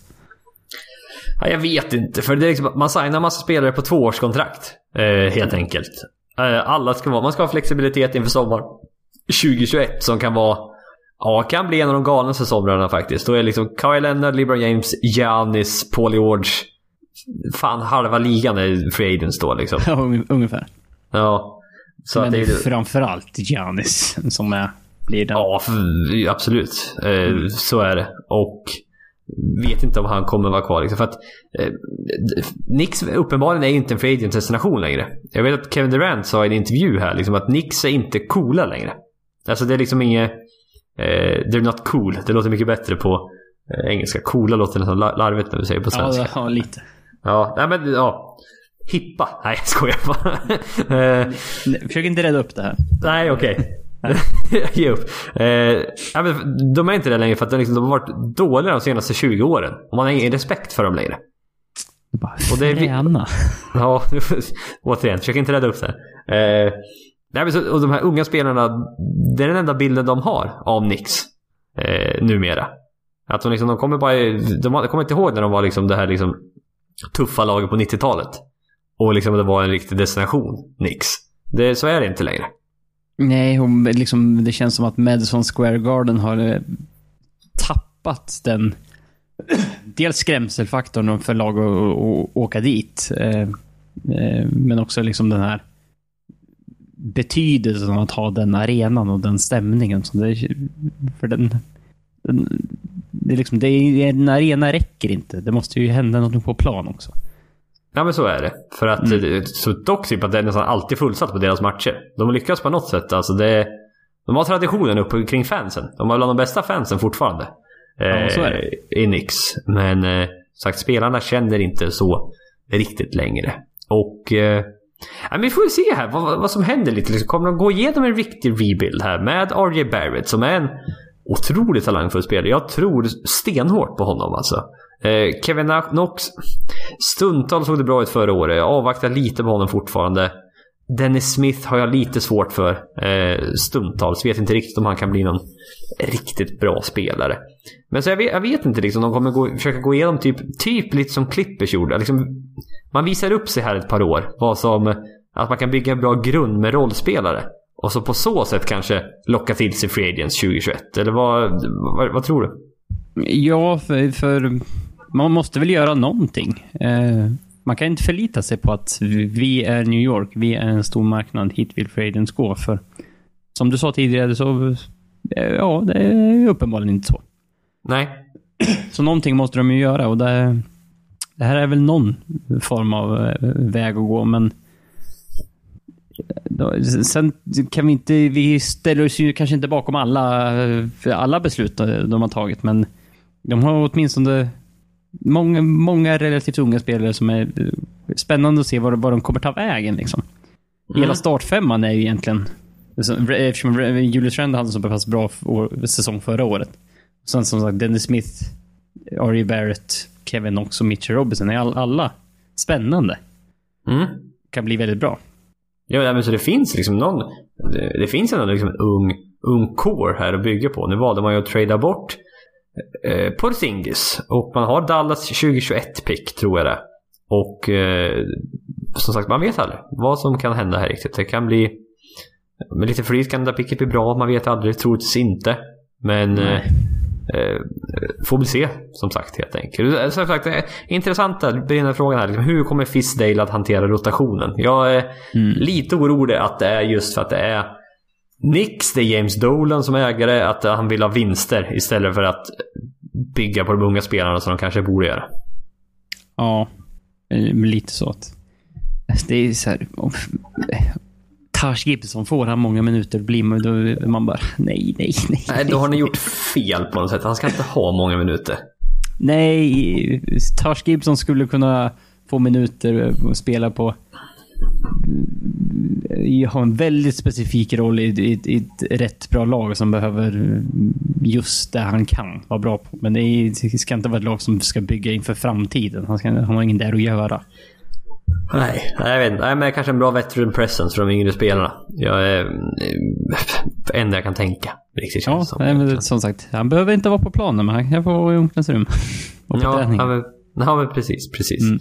Ja, jag vet inte, för det är liksom, man signar massa spelare på tvåårskontrakt. Eh, helt enkelt. Eh, alla ska vara, man ska ha flexibilitet inför sommaren 2021 som kan vara Ja, kan bli en av de galnaste somrarna faktiskt. Då är liksom Kyle Leonard, LeBron James, Giannis, Paul George. Fan, halva ligan är free agents då liksom. Ja, ungefär. Ja. Så Men det är framförallt Giannis som är, blir den. Ja, absolut. Eh, så är det. Och vet inte om han kommer vara kvar. Liksom, för att eh, Nix uppenbarligen är inte en free agent destination längre. Jag vet att Kevin Durant sa i en intervju här liksom, att Nix är inte coola längre. Alltså det är liksom inget... Eh, they're not cool. Det låter mycket bättre på eh, engelska. Coola låter nästan larvigt när du säger på svenska. Ja, ja lite. Ja, nej men ja. Hippa. Nej, jag skojar bara. eh, Försök inte rädda upp det här. Nej, okej. Okay. Ge upp. Eh, de är inte det längre för att de, liksom, de har varit dåliga de senaste 20 åren. Och man har ingen respekt för dem längre. Bara och det är vi... Ja, återigen. Försök inte rädda upp det. Eh, Nej, men så, och de här unga spelarna, det är den enda bilden de har av Nix eh, numera. Att de, liksom, de kommer bara... De kommer inte ihåg när de var liksom det här liksom tuffa laget på 90-talet. Och liksom det var en riktig destination, Nix. Det, så är det inte längre. Nej, hon, liksom, det känns som att Madison Square Garden har eh, tappat den... dels skrämselfaktorn för lag att åka dit. Eh, eh, men också liksom den här betydelsen av att ha den arenan och den stämningen. Som det, för den, den, det är liksom, det är, en arena räcker inte. Det måste ju hända något på plan också. Ja men så är det. För att mm. så dock typ att det är nästan alltid fullsatt på deras matcher. De lyckas på något sätt. Alltså det, de har traditionen uppe kring fansen. De har bland de bästa fansen fortfarande. Ja, så är det. Eh, I Nix. Men eh, sagt, spelarna känner inte så riktigt längre. Och eh, Ja, men vi får se här vad, vad som händer lite. Liksom, kommer de gå igenom en riktig rebuild här med R.J. Barrett som är en otroligt talangfull spelare. Jag tror stenhårt på honom alltså. Eh, Kevin Knox, stundtals såg det bra ut förra året. Jag avvaktar lite med honom fortfarande. Dennis Smith har jag lite svårt för eh, stundtals. Vet inte riktigt om han kan bli någon riktigt bra spelare. Men så jag vet, jag vet inte liksom, de kommer gå, försöka gå igenom typ, typ lite som Clippers gjorde. Liksom, man visar upp sig här ett par år. Vad som, att man kan bygga en bra grund med rollspelare. Och så på så sätt kanske locka till sig Free Agents 2021. Eller vad, vad, vad tror du? Ja, för, för man måste väl göra någonting. Eh, man kan inte förlita sig på att vi är New York, vi är en stor marknad, hit vill Fradens gå. För som du sa tidigare så, eh, ja, det är uppenbarligen inte så. Nej. Så någonting måste de ju göra och det, det här är väl någon form av eh, väg att gå, men då, sen kan vi inte, vi ställer oss ju kanske inte bakom alla, alla beslut de har tagit, men de har åtminstone många, många relativt unga spelare som är spännande att se var, var de kommer ta vägen. Liksom. Mm. Hela startfemman är ju egentligen, eftersom Julius Rand hade en så pass bra år, säsong förra året. Sen som sagt, Dennis Smith, Ari Barrett, Kevin Knox och Mitchell Robinson är all, alla spännande. Mm. Kan bli väldigt bra. Ja, men så det finns liksom någon... Det, det finns ändå liksom en ung, ung core här att bygga på. Nu valde man ju att trada bort eh, Porzingis. Och man har Dallas 2021-pick, tror jag det Och eh, som sagt, man vet aldrig vad som kan hända här riktigt. Det kan bli... Med lite flyt kan det picket bli bra, man vet aldrig. Troligtvis inte. Men... Eh, eh, får vi se, som sagt, helt enkelt. Som sagt, det intressanta brinnande frågan här. Liksom, hur kommer Fizdale att hantera rotationen? Jag är mm. lite orolig att det är just för att det är Nix, det är James Dolan som ägare, att han vill ha vinster istället för att bygga på de unga spelarna som de kanske borde göra. Ja, lite så att... Det är så här... Tash Gibson får han många minuter blir man, då man bara nej, nej, nej. Nej, då har ni gjort fel på något sätt. Han ska inte ha många minuter. Nej, Tash Gibson skulle kunna få minuter och spela på ha en väldigt specifik roll i, i, i, ett rätt bra lag som behöver just det han kan vara bra på. Men det, är, det ska inte vara ett lag som ska bygga inför framtiden. Han, ska, han har ingen där att göra. Nej, jag vet inte. Nej, men kanske en bra veteran presence för de yngre spelarna. Jag är det enda jag kan tänka. Riktigt ja, som, nej, men som sagt. Han behöver inte vara på planen, men han kan vara i omklädningsrum. Och ja, han, ja, men precis. precis. Mm.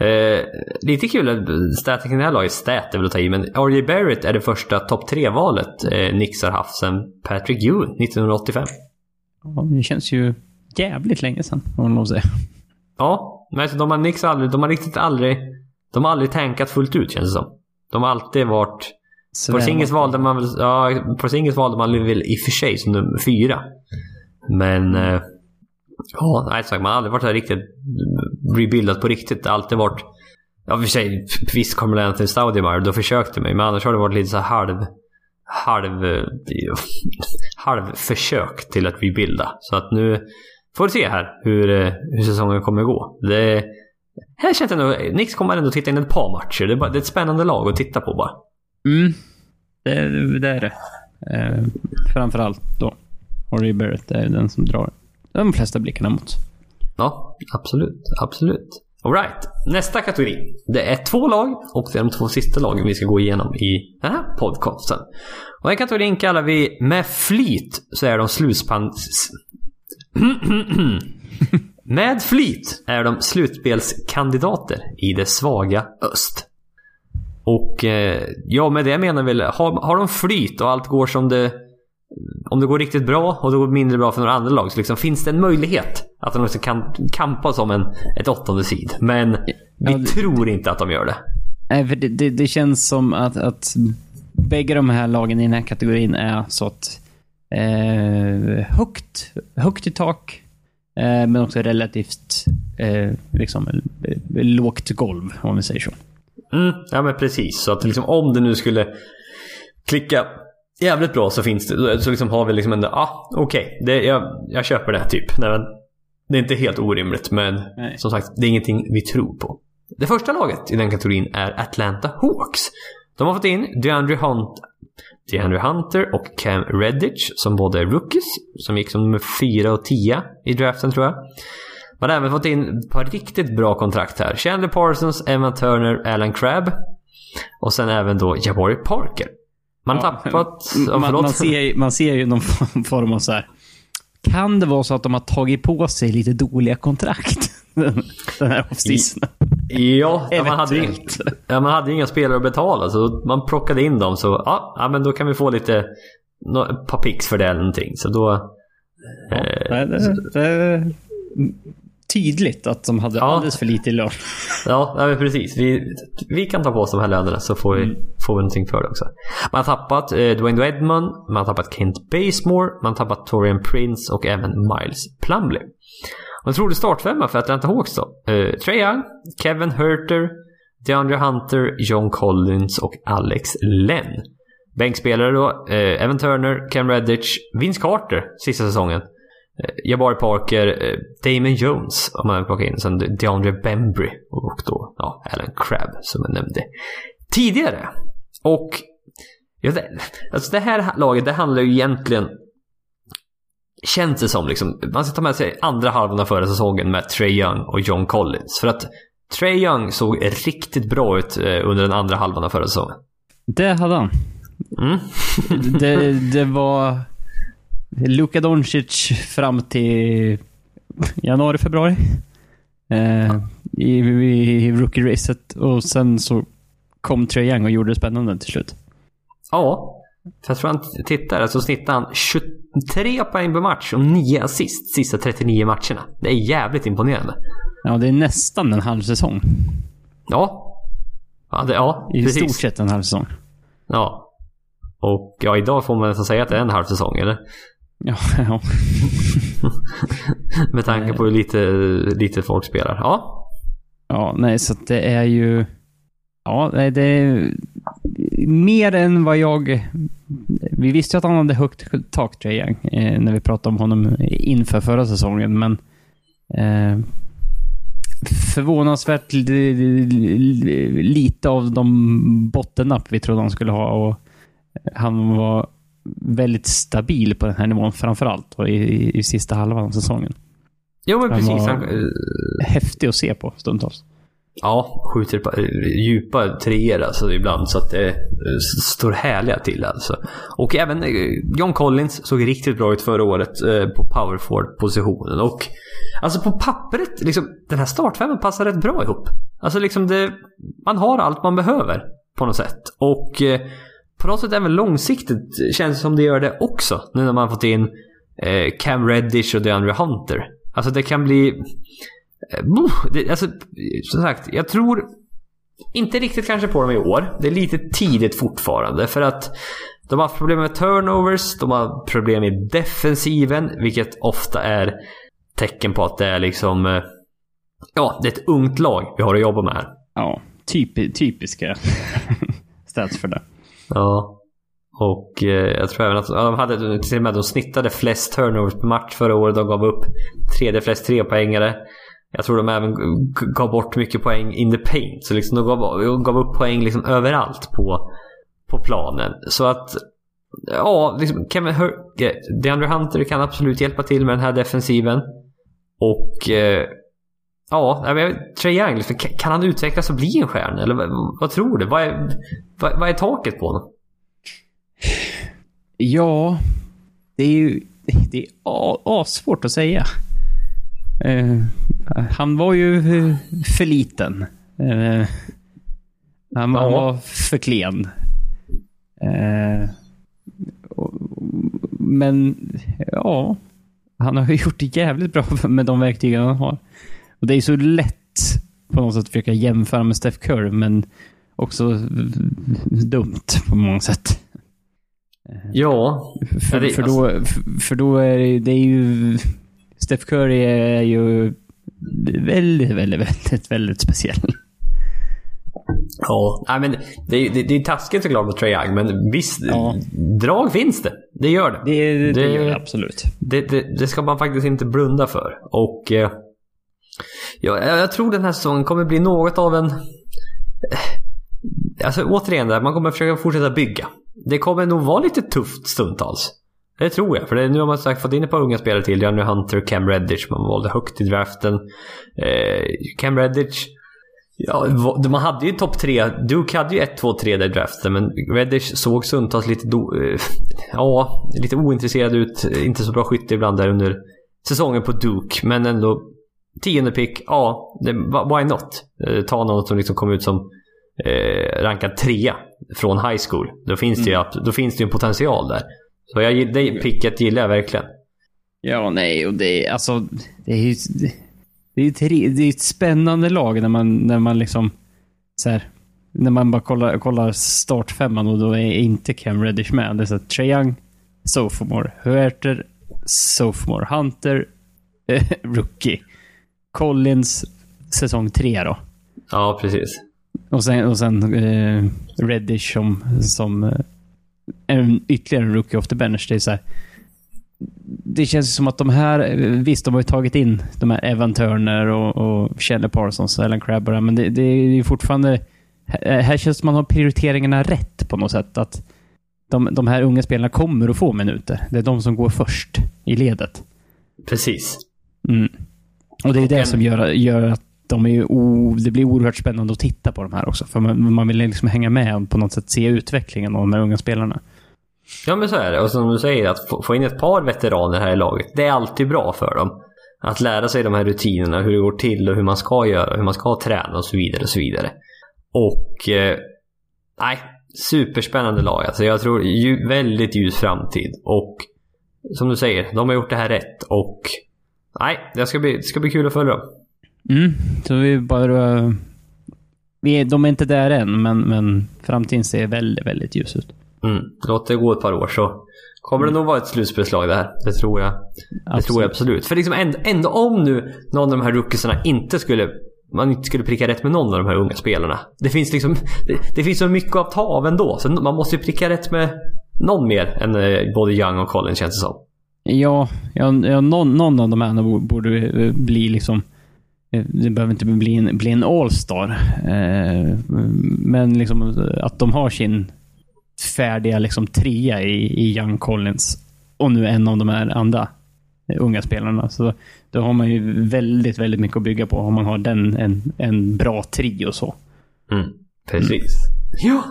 Eh, lite kul att staten kring det här laget, stat är väl att ta i, men R.J. Barrett är det första topp tre valet eh, Nix har haft sedan Patrick Ewing 1985. Ja, det känns ju jävligt länge sedan, om man måste säga. Ja, men alltså, de har Nix aldrig, de har riktigt aldrig de har aldrig tänkat fullt ut känns det som. De har alltid varit... Porzingis valde man väl... Ja, Porzingis valde man väl i och för sig som nummer fyra. Men... Eh, ja, nej, man har aldrig varit här riktigt rebuildat på riktigt. Det har alltid varit... Ja, för sig, visst kommer det till Staudimeyer, då försökte man Men annars har det varit lite så halv... Halv... Eh, halv försök till att rebuilda. Så att nu får vi se här hur, eh, hur säsongen kommer gå. Det här känns det ändå... Nix kommer ändå titta in ett par matcher. Det är, bara, det är ett spännande lag att titta på bara. Mm. Det, det är det. Eh, framförallt då. Horry Barrett är den som drar de flesta blickarna mot. Ja, absolut. Absolut. Alright, nästa kategori. Det är två lag och det är de två sista lagen vi ska gå igenom i den här podcasten. Och den kategorin kallar vi Med flit så är de slutspans... Med flit är de slutspelskandidater i det svaga öst. Och eh, ja, med det menar väl, har, har de flyt och allt går som det... Om det går riktigt bra och det går mindre bra för några andra lag så liksom, finns det en möjlighet att de kan kampa som en, ett åttonde sid. Men vi ja, det, tror inte att de gör det. Nej, för det, det, det, känns som att, att bägge de här lagen i den här kategorin är så att eh, högt, högt i tak, Eh, men också relativt eh, liksom, eh, lågt golv, om vi säger så. Mm, ja men precis. Så att liksom, om det nu skulle klicka jävligt bra så finns det, så liksom har vi liksom en, ah okej, okay, jag, jag köper det typ. Nej, men, det är inte helt orimligt men Nej. som sagt, det är ingenting vi tror på. Det första laget i den kategorin är Atlanta Hawks. De har fått in DeAndre Hunt, DeAndre Hunter och Cam Redditch som båda är rookies. Som gick som nummer 4 och 10 i draften tror jag. Man har även fått in ett par riktigt bra kontrakt här. Chandler Parsons, Emma Turner, Alan Crabb. Och sen även då Jabari Parker. Man har ja, tappat... Oh, man, man, ser, man ser ju någon form av så här. Kan det vara så att de har tagit på sig lite dåliga kontrakt? Den här off Ja, man hade, ja, man hade inga spelare att betala så man plockade in dem så ja, ja men då kan vi få lite ett par pix för det eller någonting. Så då... Ja, eh, det, det, tydligt att de hade Ja. alldeles för lite i lön. Ja, nej, men precis. Vi, vi kan ta på oss de här lönerna så får vi, får vi någonting för det också. Man har tappat eh, Dwayne Edmond, man har tappat Kent Bazemore, man har tappat Torian Prince och även Miles Plumley. Och en trolig startfemma för Atlanta Hawks då. Eh, Trae Young, Kevin Herter, DeAndre Hunter, John Collins och Alex Len. Bänkspelare då, eh, Evan Turner, Cam Redditch, Vince Carter sista säsongen. Eh, Jabari Parker, eh, Damon Jones om man plockar in. Sen DeAndre Bembry och då ja, Alan Crabb som jag nämnde tidigare. Och ja, det, alltså det här laget det handlar ju egentligen Känns det som liksom, man ska ta med sig andra halvan av förra säsongen med Trey Young och John Collins. För att Trey Young såg riktigt bra ut eh, under den andra halvan av förra säsongen. Det hade han. Mm. Det, det var Luka Doncic fram till januari, februari. Eh, i, i, I rookie-racet. Och sen så kom Trae Young och gjorde det spännande till slut. Ja, jag tror han tittar så snittar han 23 poäng per match och 9 assist sista 39 matcherna. Det är jävligt imponerande. Ja, det är nästan en halv säsong. Ja. Ja, det, ja I precis. stort sett en halv säsong. Ja. Och ja, idag får man nästan säga att det är en halv säsong, eller? Ja, ja. Med tanke på hur lite, lite folk spelar. Ja. ja, nej, så det är ju... Ja, det är mer än vad jag... Vi visste ju att han hade högt tak, Trae Young, eh, när vi pratade om honom inför förra säsongen, men... Eh, förvånansvärt li- li- lite av de bottennapp vi trodde han skulle ha. Och han var väldigt stabil på den här nivån framförallt och i, i, i sista halvan av säsongen. Jo, men Han precis. Han, Häftig att se på stundtals. ja, skjuter på, eh, djupa treor alltså ibland så att det eh, står härliga till alltså. Och även eh, John Collins såg riktigt bra ut förra året på power forward-positionen. Och alltså på pappret, liksom, den här startfemman passar rätt bra ihop. Alltså liksom det, man har allt man behöver på något sätt. Och på något sätt även långsiktigt känns det som det gör det också. Nu när man fått in eh, Cam Reddish och DeAndre Hunter. Alltså det kan bli... Eh, det, alltså, som sagt, jag tror inte riktigt kanske på dem i år. Det är lite tidigt fortfarande för att de har haft problem med turnovers, de har problem i defensiven, vilket ofta är tecken på att det är liksom... eh, Ja, det är ett ungt lag vi har att jobba med här. Ja, typ, typiska stats för det. Ja. Och eh, jag tror även att ja, de hade till och med de snittade flest turnovers per match förra året. De gav upp tredje flest trepoängare. Jag tror de även gav bort mycket poäng in the paint. Så liksom de gav, de gav upp poäng liksom överallt på, på planen. Så att ja, liksom Kevin Hur eh, DeAndre Hunter kan absolut hjälpa till med den här defensiven. Och eh, ja, vet- Trae Young, liksom, kan- han utvecklas och bli en stjärna? Eller vad, vad tror du? Vad är, vad, vad är taket på honom? Ja, det är ju det är a- assvårt att säga. Eh, han var ju eh, för liten. Eh, han, han Ja. var för klen. Och- men ja, han har ju gjort det jävligt bra med de verktygen han har. Och det är så lätt på något sätt att försöka jämföra med Steph Curry, men också dumt på många sätt. Ja, För, för, då, för, då är det, det är ju... Steph Curry är ju väldigt, väldigt, väldigt, väldigt speciell. Ja, nej men det, är- det, det är taskigt såklart mot Trae Young, men visst, Ja. drag finns det. Det gör det. Det, det, Det- gör det absolut. Det, ska man faktiskt inte blunda för. Och eh, jag jag tror den här säsongen kommer bli något av en... Eh, alltså återigen, där, man kommer försöka fortsätta bygga. Det kommer nog vara lite tufft stundtals. Det tror jag. För det, nu har man sagt fått in ett par unga spelare till. Johnny Hunter Cam Redditch. Man valde högt i draften. Eh, Cam Redditch Ja, man hade ju topp tre. Duke hade ju 1, 2, 3 där i draften. Men Reddish såg stundtals lite, do, eh, ja, lite ointresserad ut. Inte så bra skytte ibland där under säsongen på Duke. Men ändå tionde pick. Ja, det, why not? Eh, ta någon som liksom kom ut som eh, rankad trea från high school. Då finns, det ju, abs- då finns det ju en potential där. Så jag, det picket gillar jag verkligen. Ja, nej, och det är alltså... Det är ju... Det, är ett, det är ett spännande lag när man, när man liksom så här, när man bara kollar, kollar startfemman och då är inte Cam Reddish med. Det är så här, Trae sophomore. Huerter, sophomore. Hunter, eh, rookie. Collins, säsong tre då. Ja, precis. Och sen, och sen eh, Reddish som, som eh, en, ytterligare en rookie off the bench. Det är så här, det känns som att de här, eh, visst de har ju tagit in de här Evan Turner och, och Chandler Parsons och Ellen Crabber, men det, det är ju fortfarande... Här här känns det som att man har prioriteringarna rätt på något sätt. Att de, de här unga spelarna kommer att få minuter. Det är de som går först i ledet. Precis. Mm. Och det är Och det en- som gör, gör att de är o, det blir oerhört spännande att titta på de här också. För man, man vill liksom hänga med och på något sätt se utvecklingen av de här unga spelarna. Ja men så är det. Och som du säger, att få, få in ett par veteraner här i laget, det är alltid bra för dem. Att lära sig de här rutinerna, hur det går till och hur man ska göra, hur man ska träna och så vidare och så vidare. Och... Eh, nej, superspännande lag. Alltså jag tror ju, väldigt ljus framtid. Och som du säger, de har gjort det här rätt. Och nej, det ska bli, det ska bli kul att följa. Mm. Så vi bara... Vi är, de är inte där än, men, men framtiden ser väldigt, väldigt ljus ut. Mm. Låt det gå ett par år så kommer det nog vara ett slutspelslag det här. Det tror jag. Det tror jag absolut. För liksom ändå, ändå om nu någon av de här rookiesarna inte skulle man inte skulle pricka rätt med någon av de här unga spelarna. Det finns liksom det, det finns så mycket att ta av ändå. Så man måste ju pricka rätt med någon mer än eh, både Young och Collins känns det som. Ja, ja, ja någon, någon av de här bo- borde eh, bli liksom... eh, Det behöver inte bli en, bli en all-star. Eh, men liksom att de har sin färdiga liksom trea i, i Young Collins och nu en av de här andra unga spelarna. Så då har man ju väldigt, väldigt mycket att bygga på om man har den, en, en bra trio så. Mm, precis. Ja,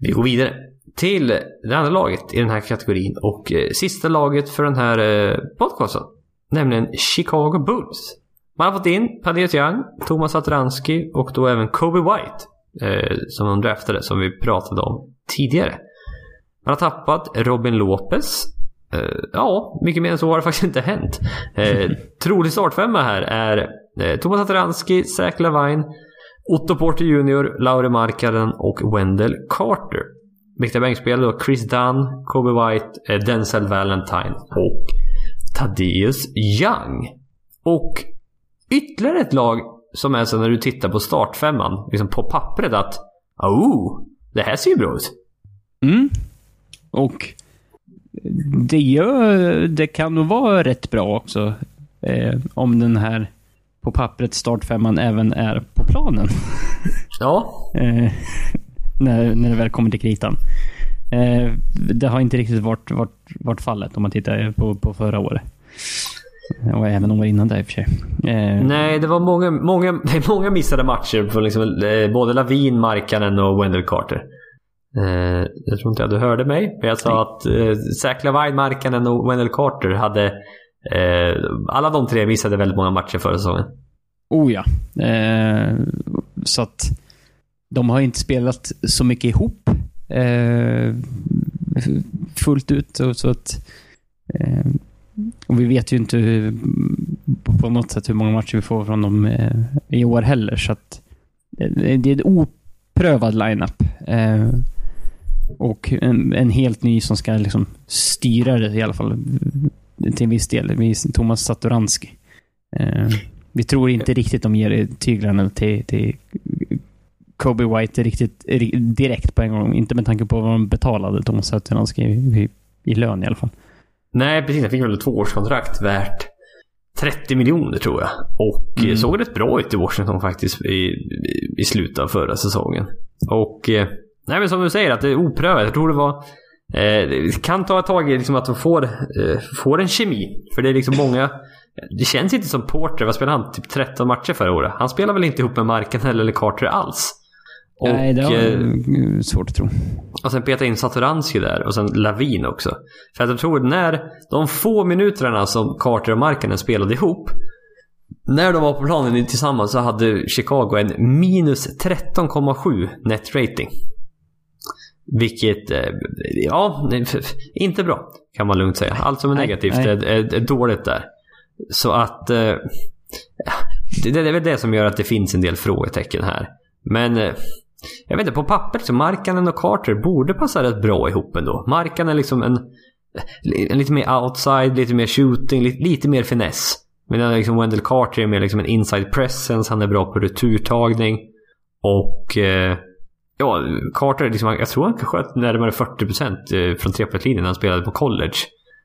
vi går vidare till det andra laget i den här kategorin och eh, sista laget för den här eh, podcasten. Nämligen Chicago Bulls. Man har fått in Padres Young, Thomas Atranski och då även Kobe White. Eh, som de draftade, som vi pratade om tidigare. Man har tappat Robin Lopez. Eh, ja, mycket mer än så har det faktiskt inte hänt. Eh, trolig startfemma här är eh, Thomas Atranski, Zach Lavine, Otto Porter Jr, Lauri Markkanen och Wendell Carter. Viktiga bänkspelare då Chris Dunn, Kobe White, eh, Denzel Valentine och Thaddeus Young. Och ytterligare ett lag som är så när du tittar på startfemman, liksom på pappret att oh, det här ser ju bra ut. Mm. Och det gör... Det kan nog vara rätt bra också. Eh, om den här på pappret startfemman även är på planen. Ja, Eh, när, när det väl kommer till kritan. Eh, det har inte riktigt varit, varit, varit fallet om man tittar på, på förra året. Och även om det var innan det i och för sig. Eh, nej det var många, många, många missade matcher för liksom, eh, både Lavin, Markkanen och Wendell Carter. Eh, jag tror inte att du hörde mig, men jag sa att eh, Zach Lavine, Markkanen och Wendell Carter hade eh, alla de tre missade väldigt många matcher förra säsongen. Oh ja. Eh, så att de har inte spelat så mycket ihop eh, fullt ut. Och, så att, eh, och vi vet ju inte hur, på något sätt hur många matcher vi får från dem eh, i år heller. Så att, det, det är en oprövad lineup. Eh, och en, en helt ny som ska liksom styra det i alla fall till en viss del. Vi- Thomas Satoranski. Eh, vi tror inte riktigt de ger tyglarna till, till Kobe White riktigt ri- direkt på en gång. Inte med tanke på vad de betalade Thomas Satoransky i, i, i lön i alla fall. Nej, precis. Han fick väl ett tvåårskontrakt värt 30 miljoner tror jag. Och eh, Mm. såg rätt bra ut i Washington faktiskt i, i, i slutet av förra säsongen. Och eh, nej men som du säger att det är oprövat. Jag tror det var eh, det kan ta ett tag liksom att de får, eh, får en kemi. För det är liksom många det känns inte som Porter. Vad spelade han? Typ 13 matcher förra året. Han spelar väl inte ihop med Marken eller Carter alls? Och, Nej, det var eh, svårt att tro. och sen peta in Satoransky där och sen Lavin också. För att jag tror när de få minuterna som Carter och Markkanen spelade ihop. När de var på planen tillsammans så hade Chicago en minus 13,7 net rating. Vilket, eh, ja, inte bra kan man lugnt säga. Allt som är Nej, negativt nej. är, är, är dåligt där. Så att... Eh, det, det är väl det som gör att det finns en del frågetecken här. Men eh, jag vet inte, på pappret så Markkanen och Carter borde passa rätt bra ihop ändå. Markkanen är liksom en, en lite mer outside, lite mer shooting, lite, lite mer finess. Medan liksom Wendell Carter är mer liksom en inside presence, han är bra på returtagning. Och eh, ja, Carter, liksom, jag tror han sköt närmare 40% eh, från trepoängslinjen när han spelade på college.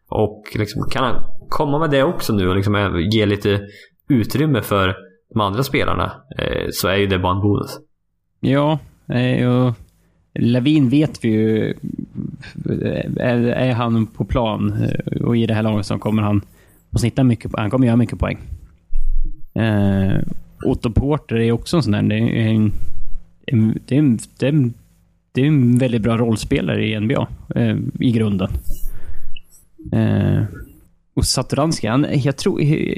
Och liksom, kan han komma med det också nu och liksom eh, ge lite utrymme för de andra spelarna eh, så är ju det bara en bonus. Ja, eh, och Lavin vet vi ju. Är, är han på plan eh, och i det här laget så kommer han att snitta mycket. Han kommer göra mycket poäng. Eh, Otto Porter är också en sån där. Det är en, det är en, det är en, det är en väldigt bra rollspelare i NBA eh, i grunden. Eh, och Saturanski, han, jag tror... Eh,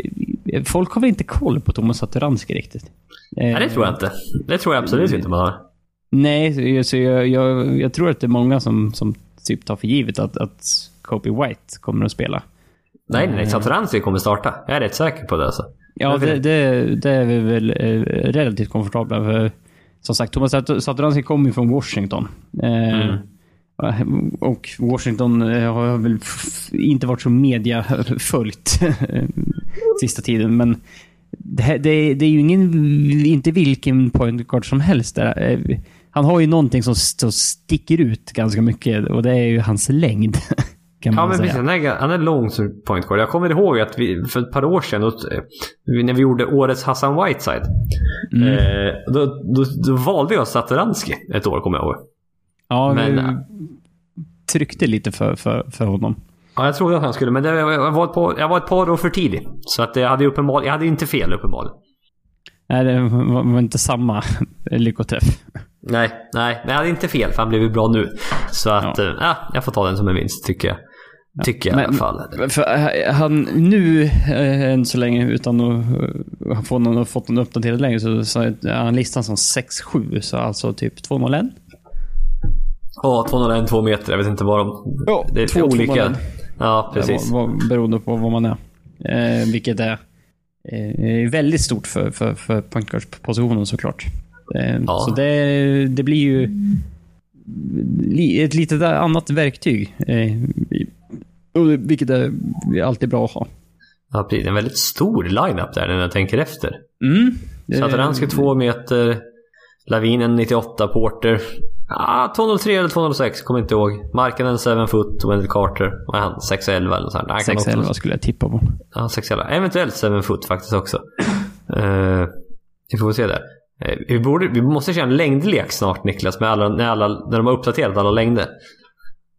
Folk har väl inte koll på Thomas Satoranski riktigt? Nej, det tror jag inte. Det tror jag absolut inte man har. Nej, så jag, jag, jag tror att det är många som, som typ tar för givet att, att Kobe White kommer att spela. Nej, nej. Satoranski kommer starta. Jag är rätt säker på det alltså. Ja, det, det, det är vi väl relativt komfortabla för. Som sagt, Thomas Satoranski kommer ju från Washington. Mm. Och Washington har väl inte varit så mediaföljt sista tiden, men det, det, det, är ju ingen, inte vilken point guard som helst. Där. Han har ju någonting som, som sticker ut ganska mycket och det är ju hans längd. Kan ja, men säga. han, är, han är lång som point guard. Jag kommer ihåg att vi för ett par år sedan, då, när vi gjorde årets Hassan Whiteside, mm. eh, då, då, då, valde jag Satoranski ett år, kommer jag ihåg. Ja, men, vi tryckte lite för, för, för honom. Ja, jag trodde att han skulle, men det, jag, var ett par, jag var ett par år för tidig. Så att jag hade uppenbarligen, jag hade inte fel uppenbarligen. Nej, det var, inte samma lyckoträff. Nej, nej, men jag hade inte fel för han blev ju bra nu. Så att, ja. äh, jag får ta den som en vinst tycker jag. Tycker jag men, i alla fall. För eh, han nu, äh, än så länge, utan att fått någon, fått någon uppdaterad längre, så, så är han listan som 6-7. Så alltså typ 201. Ja, 201, 2 meter. Jag vet inte vad de... Ja, det är två, olika. Ja, precis. Var, var, beroende på vad man är. Eh, vilket är eh, väldigt stort för, för, för pointguard-positionen såklart. Eh, ja. Så det, det blir ju ett litet annat verktyg. Eh, vilket är alltid bra att ha. Ja, precis. En väldigt stor line-up där när jag tänker efter. Mm. Satoranski 2 meter. Lavinen 98, Porter Ah, 203 eller 206, kommer inte ihåg. Marken 7 foot, Wendell Carter. Vad är han? 6'11 eller sånt. 6'11 skulle jag tippa på. Ja, 6'11. Eventuellt 7 foot faktiskt också. Uh, vi får se där. Uh, vi, borde, vi måste köra en längdlek snart Niklas, med alla, när, alla, när de har uppdaterat alla längder.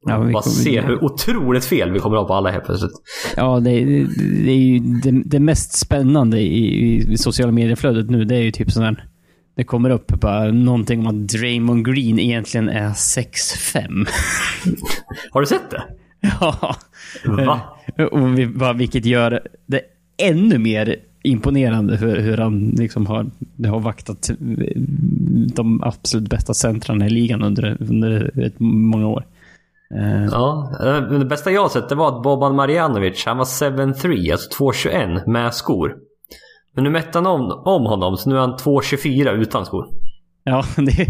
Ja, vi Bara se hur otroligt fel vi kommer att ha på alla helt plötsligt. Ja, det, det, det är ju det, det, mest spännande i, i sociala medieflödet nu. Det är ju typ sån här det kommer upp bara någonting om att Draymond Green egentligen är 6'5. Har du sett det? Ja. Va? Och vi, bara, vilket gör det ännu mer imponerande hur, hur han liksom har, har vaktat de absolut bästa centrarna i ligan under, under ett, många år. Uh. Ja, det bästa jag har sett det var att Boban Marjanovic, han var 7'3, alltså 2'21 med skor. Men nu mätte han om, om honom, så nu är han 2,24 utan skor. Ja, det,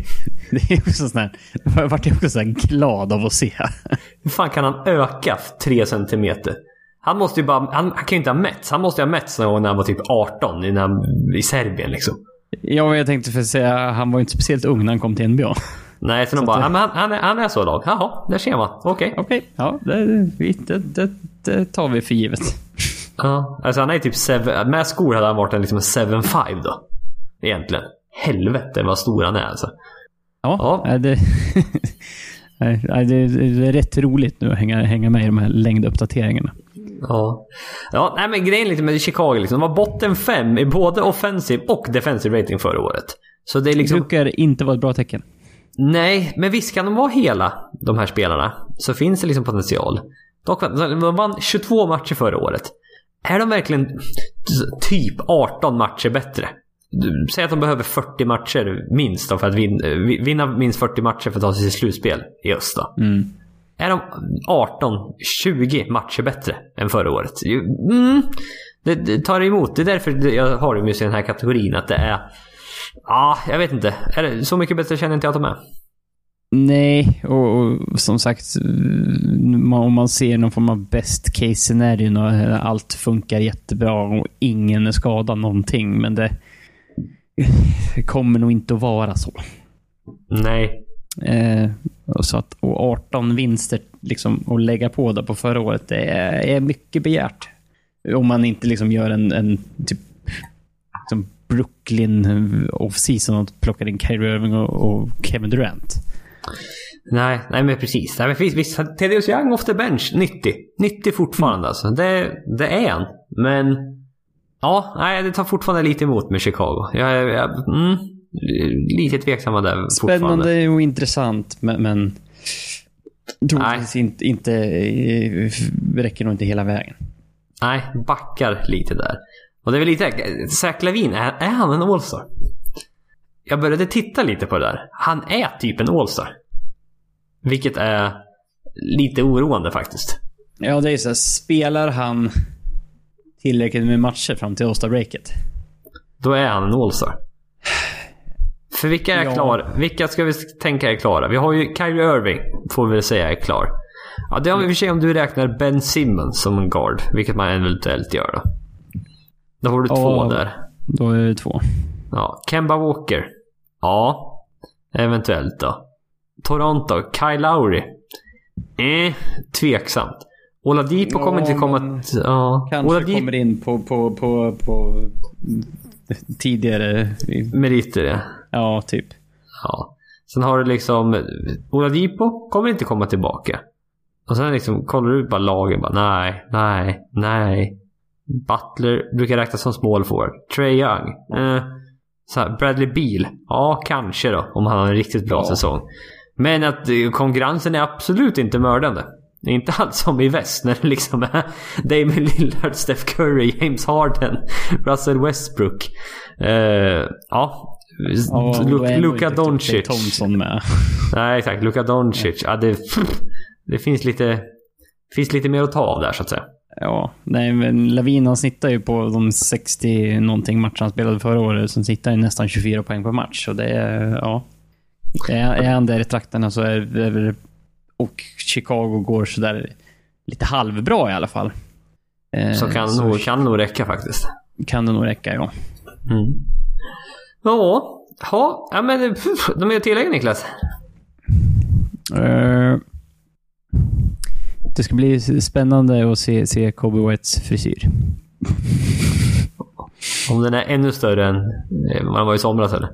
det är också sån här... Jag vart också så glad av att se. Hur fan kan han öka 3 centimeter? Han måste ju bara... Han, han kan ju inte ha mätts. Han måste ju ha mätts någon gång när han var typ 18 i, när, i Serbien liksom. Ja, jag tänkte för att säga han var ju inte speciellt ung när han kom till NBA. Nej, så, så de bara, det... han, han, är, han är så låg. Jaha, där ser man. Okej. Okay. Okej, okay. ja det, det, det, det tar vi för givet. Ja, alltså han är typ seven, med skor hade han varit en liksom 7-5 då. Egentligen. Helvete vad stor han är alltså. Ja, ja. Det, det, är rätt roligt nu att hänga, hänga med i de här längduppdateringarna. Ja. Ja, nej men grejen lite med Chicago liksom. De var botten 5 i både offensive och defensive rating förra året. Så det är liksom... Brukar inte vara ett bra tecken. Nej, men visst kan de vara hela, de här spelarna, så finns det liksom potential. Dock, de vann 22 matcher förra året. Är de verkligen typ 18 matcher bättre? Säg att de behöver 40 matcher minst för att vinna, vinna minst 40 matcher för att ta sig till slutspel i öst då. Mm. är de 18-20 matcher bättre än förra året. Mm, det, det tar emot. Det är därför jag har dem just i den här kategorin. Att det är... Ja, jag vet inte. Är det, så mycket bättre känner inte jag att de är. Nej, och, och, som sagt, om man ser någon form av best case scenario och allt funkar jättebra och ingen är skadad någonting, men det, det kommer nog inte att vara så. Nej. Eh, och, så att, och 18 vinster liksom, att lägga på där på förra året, det är, är mycket begärt. Om man inte liksom gör en, en typ liksom Brooklyn off-season och plockar in Kyrie Irving och, och Kevin Durant. Nej, nej men precis. Nej, men visst, visst, Thaddeus Young off the bench, 90. 90 fortfarande mm. alltså. Det, det är han. Men... Ja, nej, det tar fortfarande lite emot med Chicago. Jag, jag mm, lite tveksam där Spännande och intressant, men... men troligtvis inte, inte, eh, räcker nog inte hela vägen. Nej, backar lite där. Och det är väl lite... Zach Lavin, är, är han en Allstar? Jag började titta lite på det där. Han är typ en Allstar. Vilket är lite oroande faktiskt. Ja, det är så här, Spelar han tillräckligt med matcher fram till All-Star-breaket? Då är han en All-Star. För vilka är ja. klara? Vilka ska vi tänka är klara? Vi har ju Kyrie Irving, får vi väl säga är klar. Ja, det har vi i och för sig om du räknar Ben Simmons som en guard, vilket man eventuellt gör då. Då har du ja, två där. Då är det två. Ja, Kemba Walker. Ja, eventuellt då. Toronto, Kyle Lowry. Eh, tveksamt. Oladipo ja, kommer inte komma... Ja. Kanske Oladipo... kommer in på, på, på, på tidigare... Meriter ja. Ja, typ. Ja. Sen har du liksom... Oladipo kommer inte komma tillbaka. Och sen liksom kollar du bara lagen bara nej, nej, nej. Butler brukar räknas som small forward. Trey Young. Eh, här, Bradley Beal. Ja, kanske då. Om han har en riktigt bra ja. säsong. Men att eh, konkurrensen är absolut inte mördande. Inte alls som i väst när det liksom är Damon Lillard, Steph Curry, James Harden, Russell Westbrook. Uh, ja. Oh, Luka, Luka Doncic. Thompson med. Nej, exakt. Luka Doncic. Ja, det, det finns lite, finns lite mer att ta av där så att säga. Ja, nej men Lavin han snittar ju på de 60 någonting matcher han spelade förra året. Så snittar han nästan 24 poäng per match. Så det är, ja. Är, är han där i trakterna så är det och Chicago går sådär lite halvbra i alla fall. Eh, så kan, så nog, kan nog räcka faktiskt. Kan det nog räcka, ja. Mm. Ja, ha, ja men pff, de är tillägg Niklas. Uh, det ska bli spännande att se, se Kobe Whites frisyr. Om den är ännu större än man var i somras eller?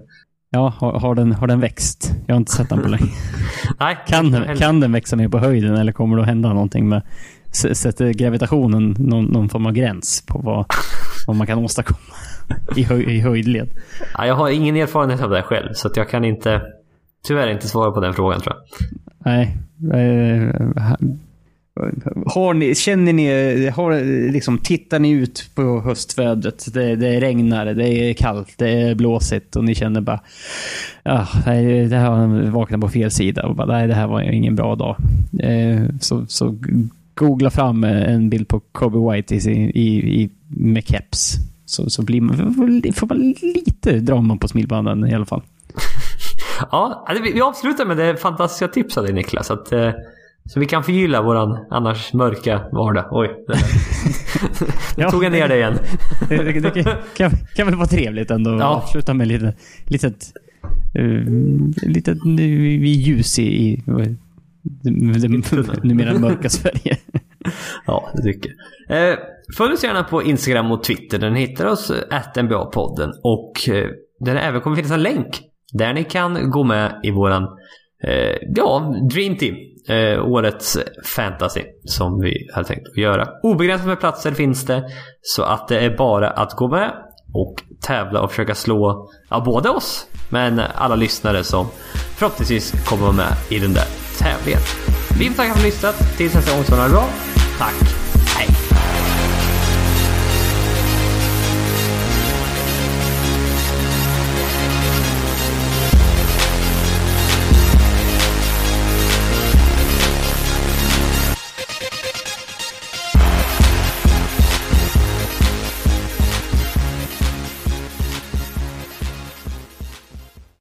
Ja, har, har, den, har den växt? Jag har inte sett den på länge. Nej, kan, den, kan den växa ner på höjden eller kommer det att hända någonting med... Sätter gravitationen någon, någon form av gräns på vad, vad man kan åstadkomma i, höj, i höjdled? Ja, jag har ingen erfarenhet av det själv, så jag kan inte... Tyvärr inte svara på den frågan tror jag. Nej. Har ni, känner ni, har, liksom, tittar ni ut på höstvädret? Det, det regnar, det är kallt, det är blåsigt och ni känner bara... Ah, nej, det här har vaknat på fel sida och bara, nej, det här var ingen bra dag. Eh, så, så googla fram en bild på Kobe White i, i, i, med keps. Så, så blir man, får man lite drama på smilbanden i alla fall. ja, alltså, vi avslutar med det fantastiska tipset av dig Niklas. Att, eh, så vi kan förgylla våran annars mörka vardag. Oj. nu tog jag ner det igen. det, det, det kan, kan, väl vara trevligt ändå att ja. avsluta med lite, litet, uh, litet ljus i, i det numera mörka Sverige. ja, det tycker jag. Eh, följ oss gärna på Instagram och Twitter. Den hittar oss NBA-podden. Och eh, där även kommer finnas en länk där ni kan gå med i våran eh, ja, Dream Team eh, årets fantasy som vi hade tänkt att göra. Obegränsat med platser finns det. Så att det är bara att gå med och tävla och försöka slå ja, både oss men alla lyssnare som förhoppningsvis kommer vara med i den där tävlingen. Vi får tacka för att ni lyssnat. Tills nästa gång så ha det bra. Tack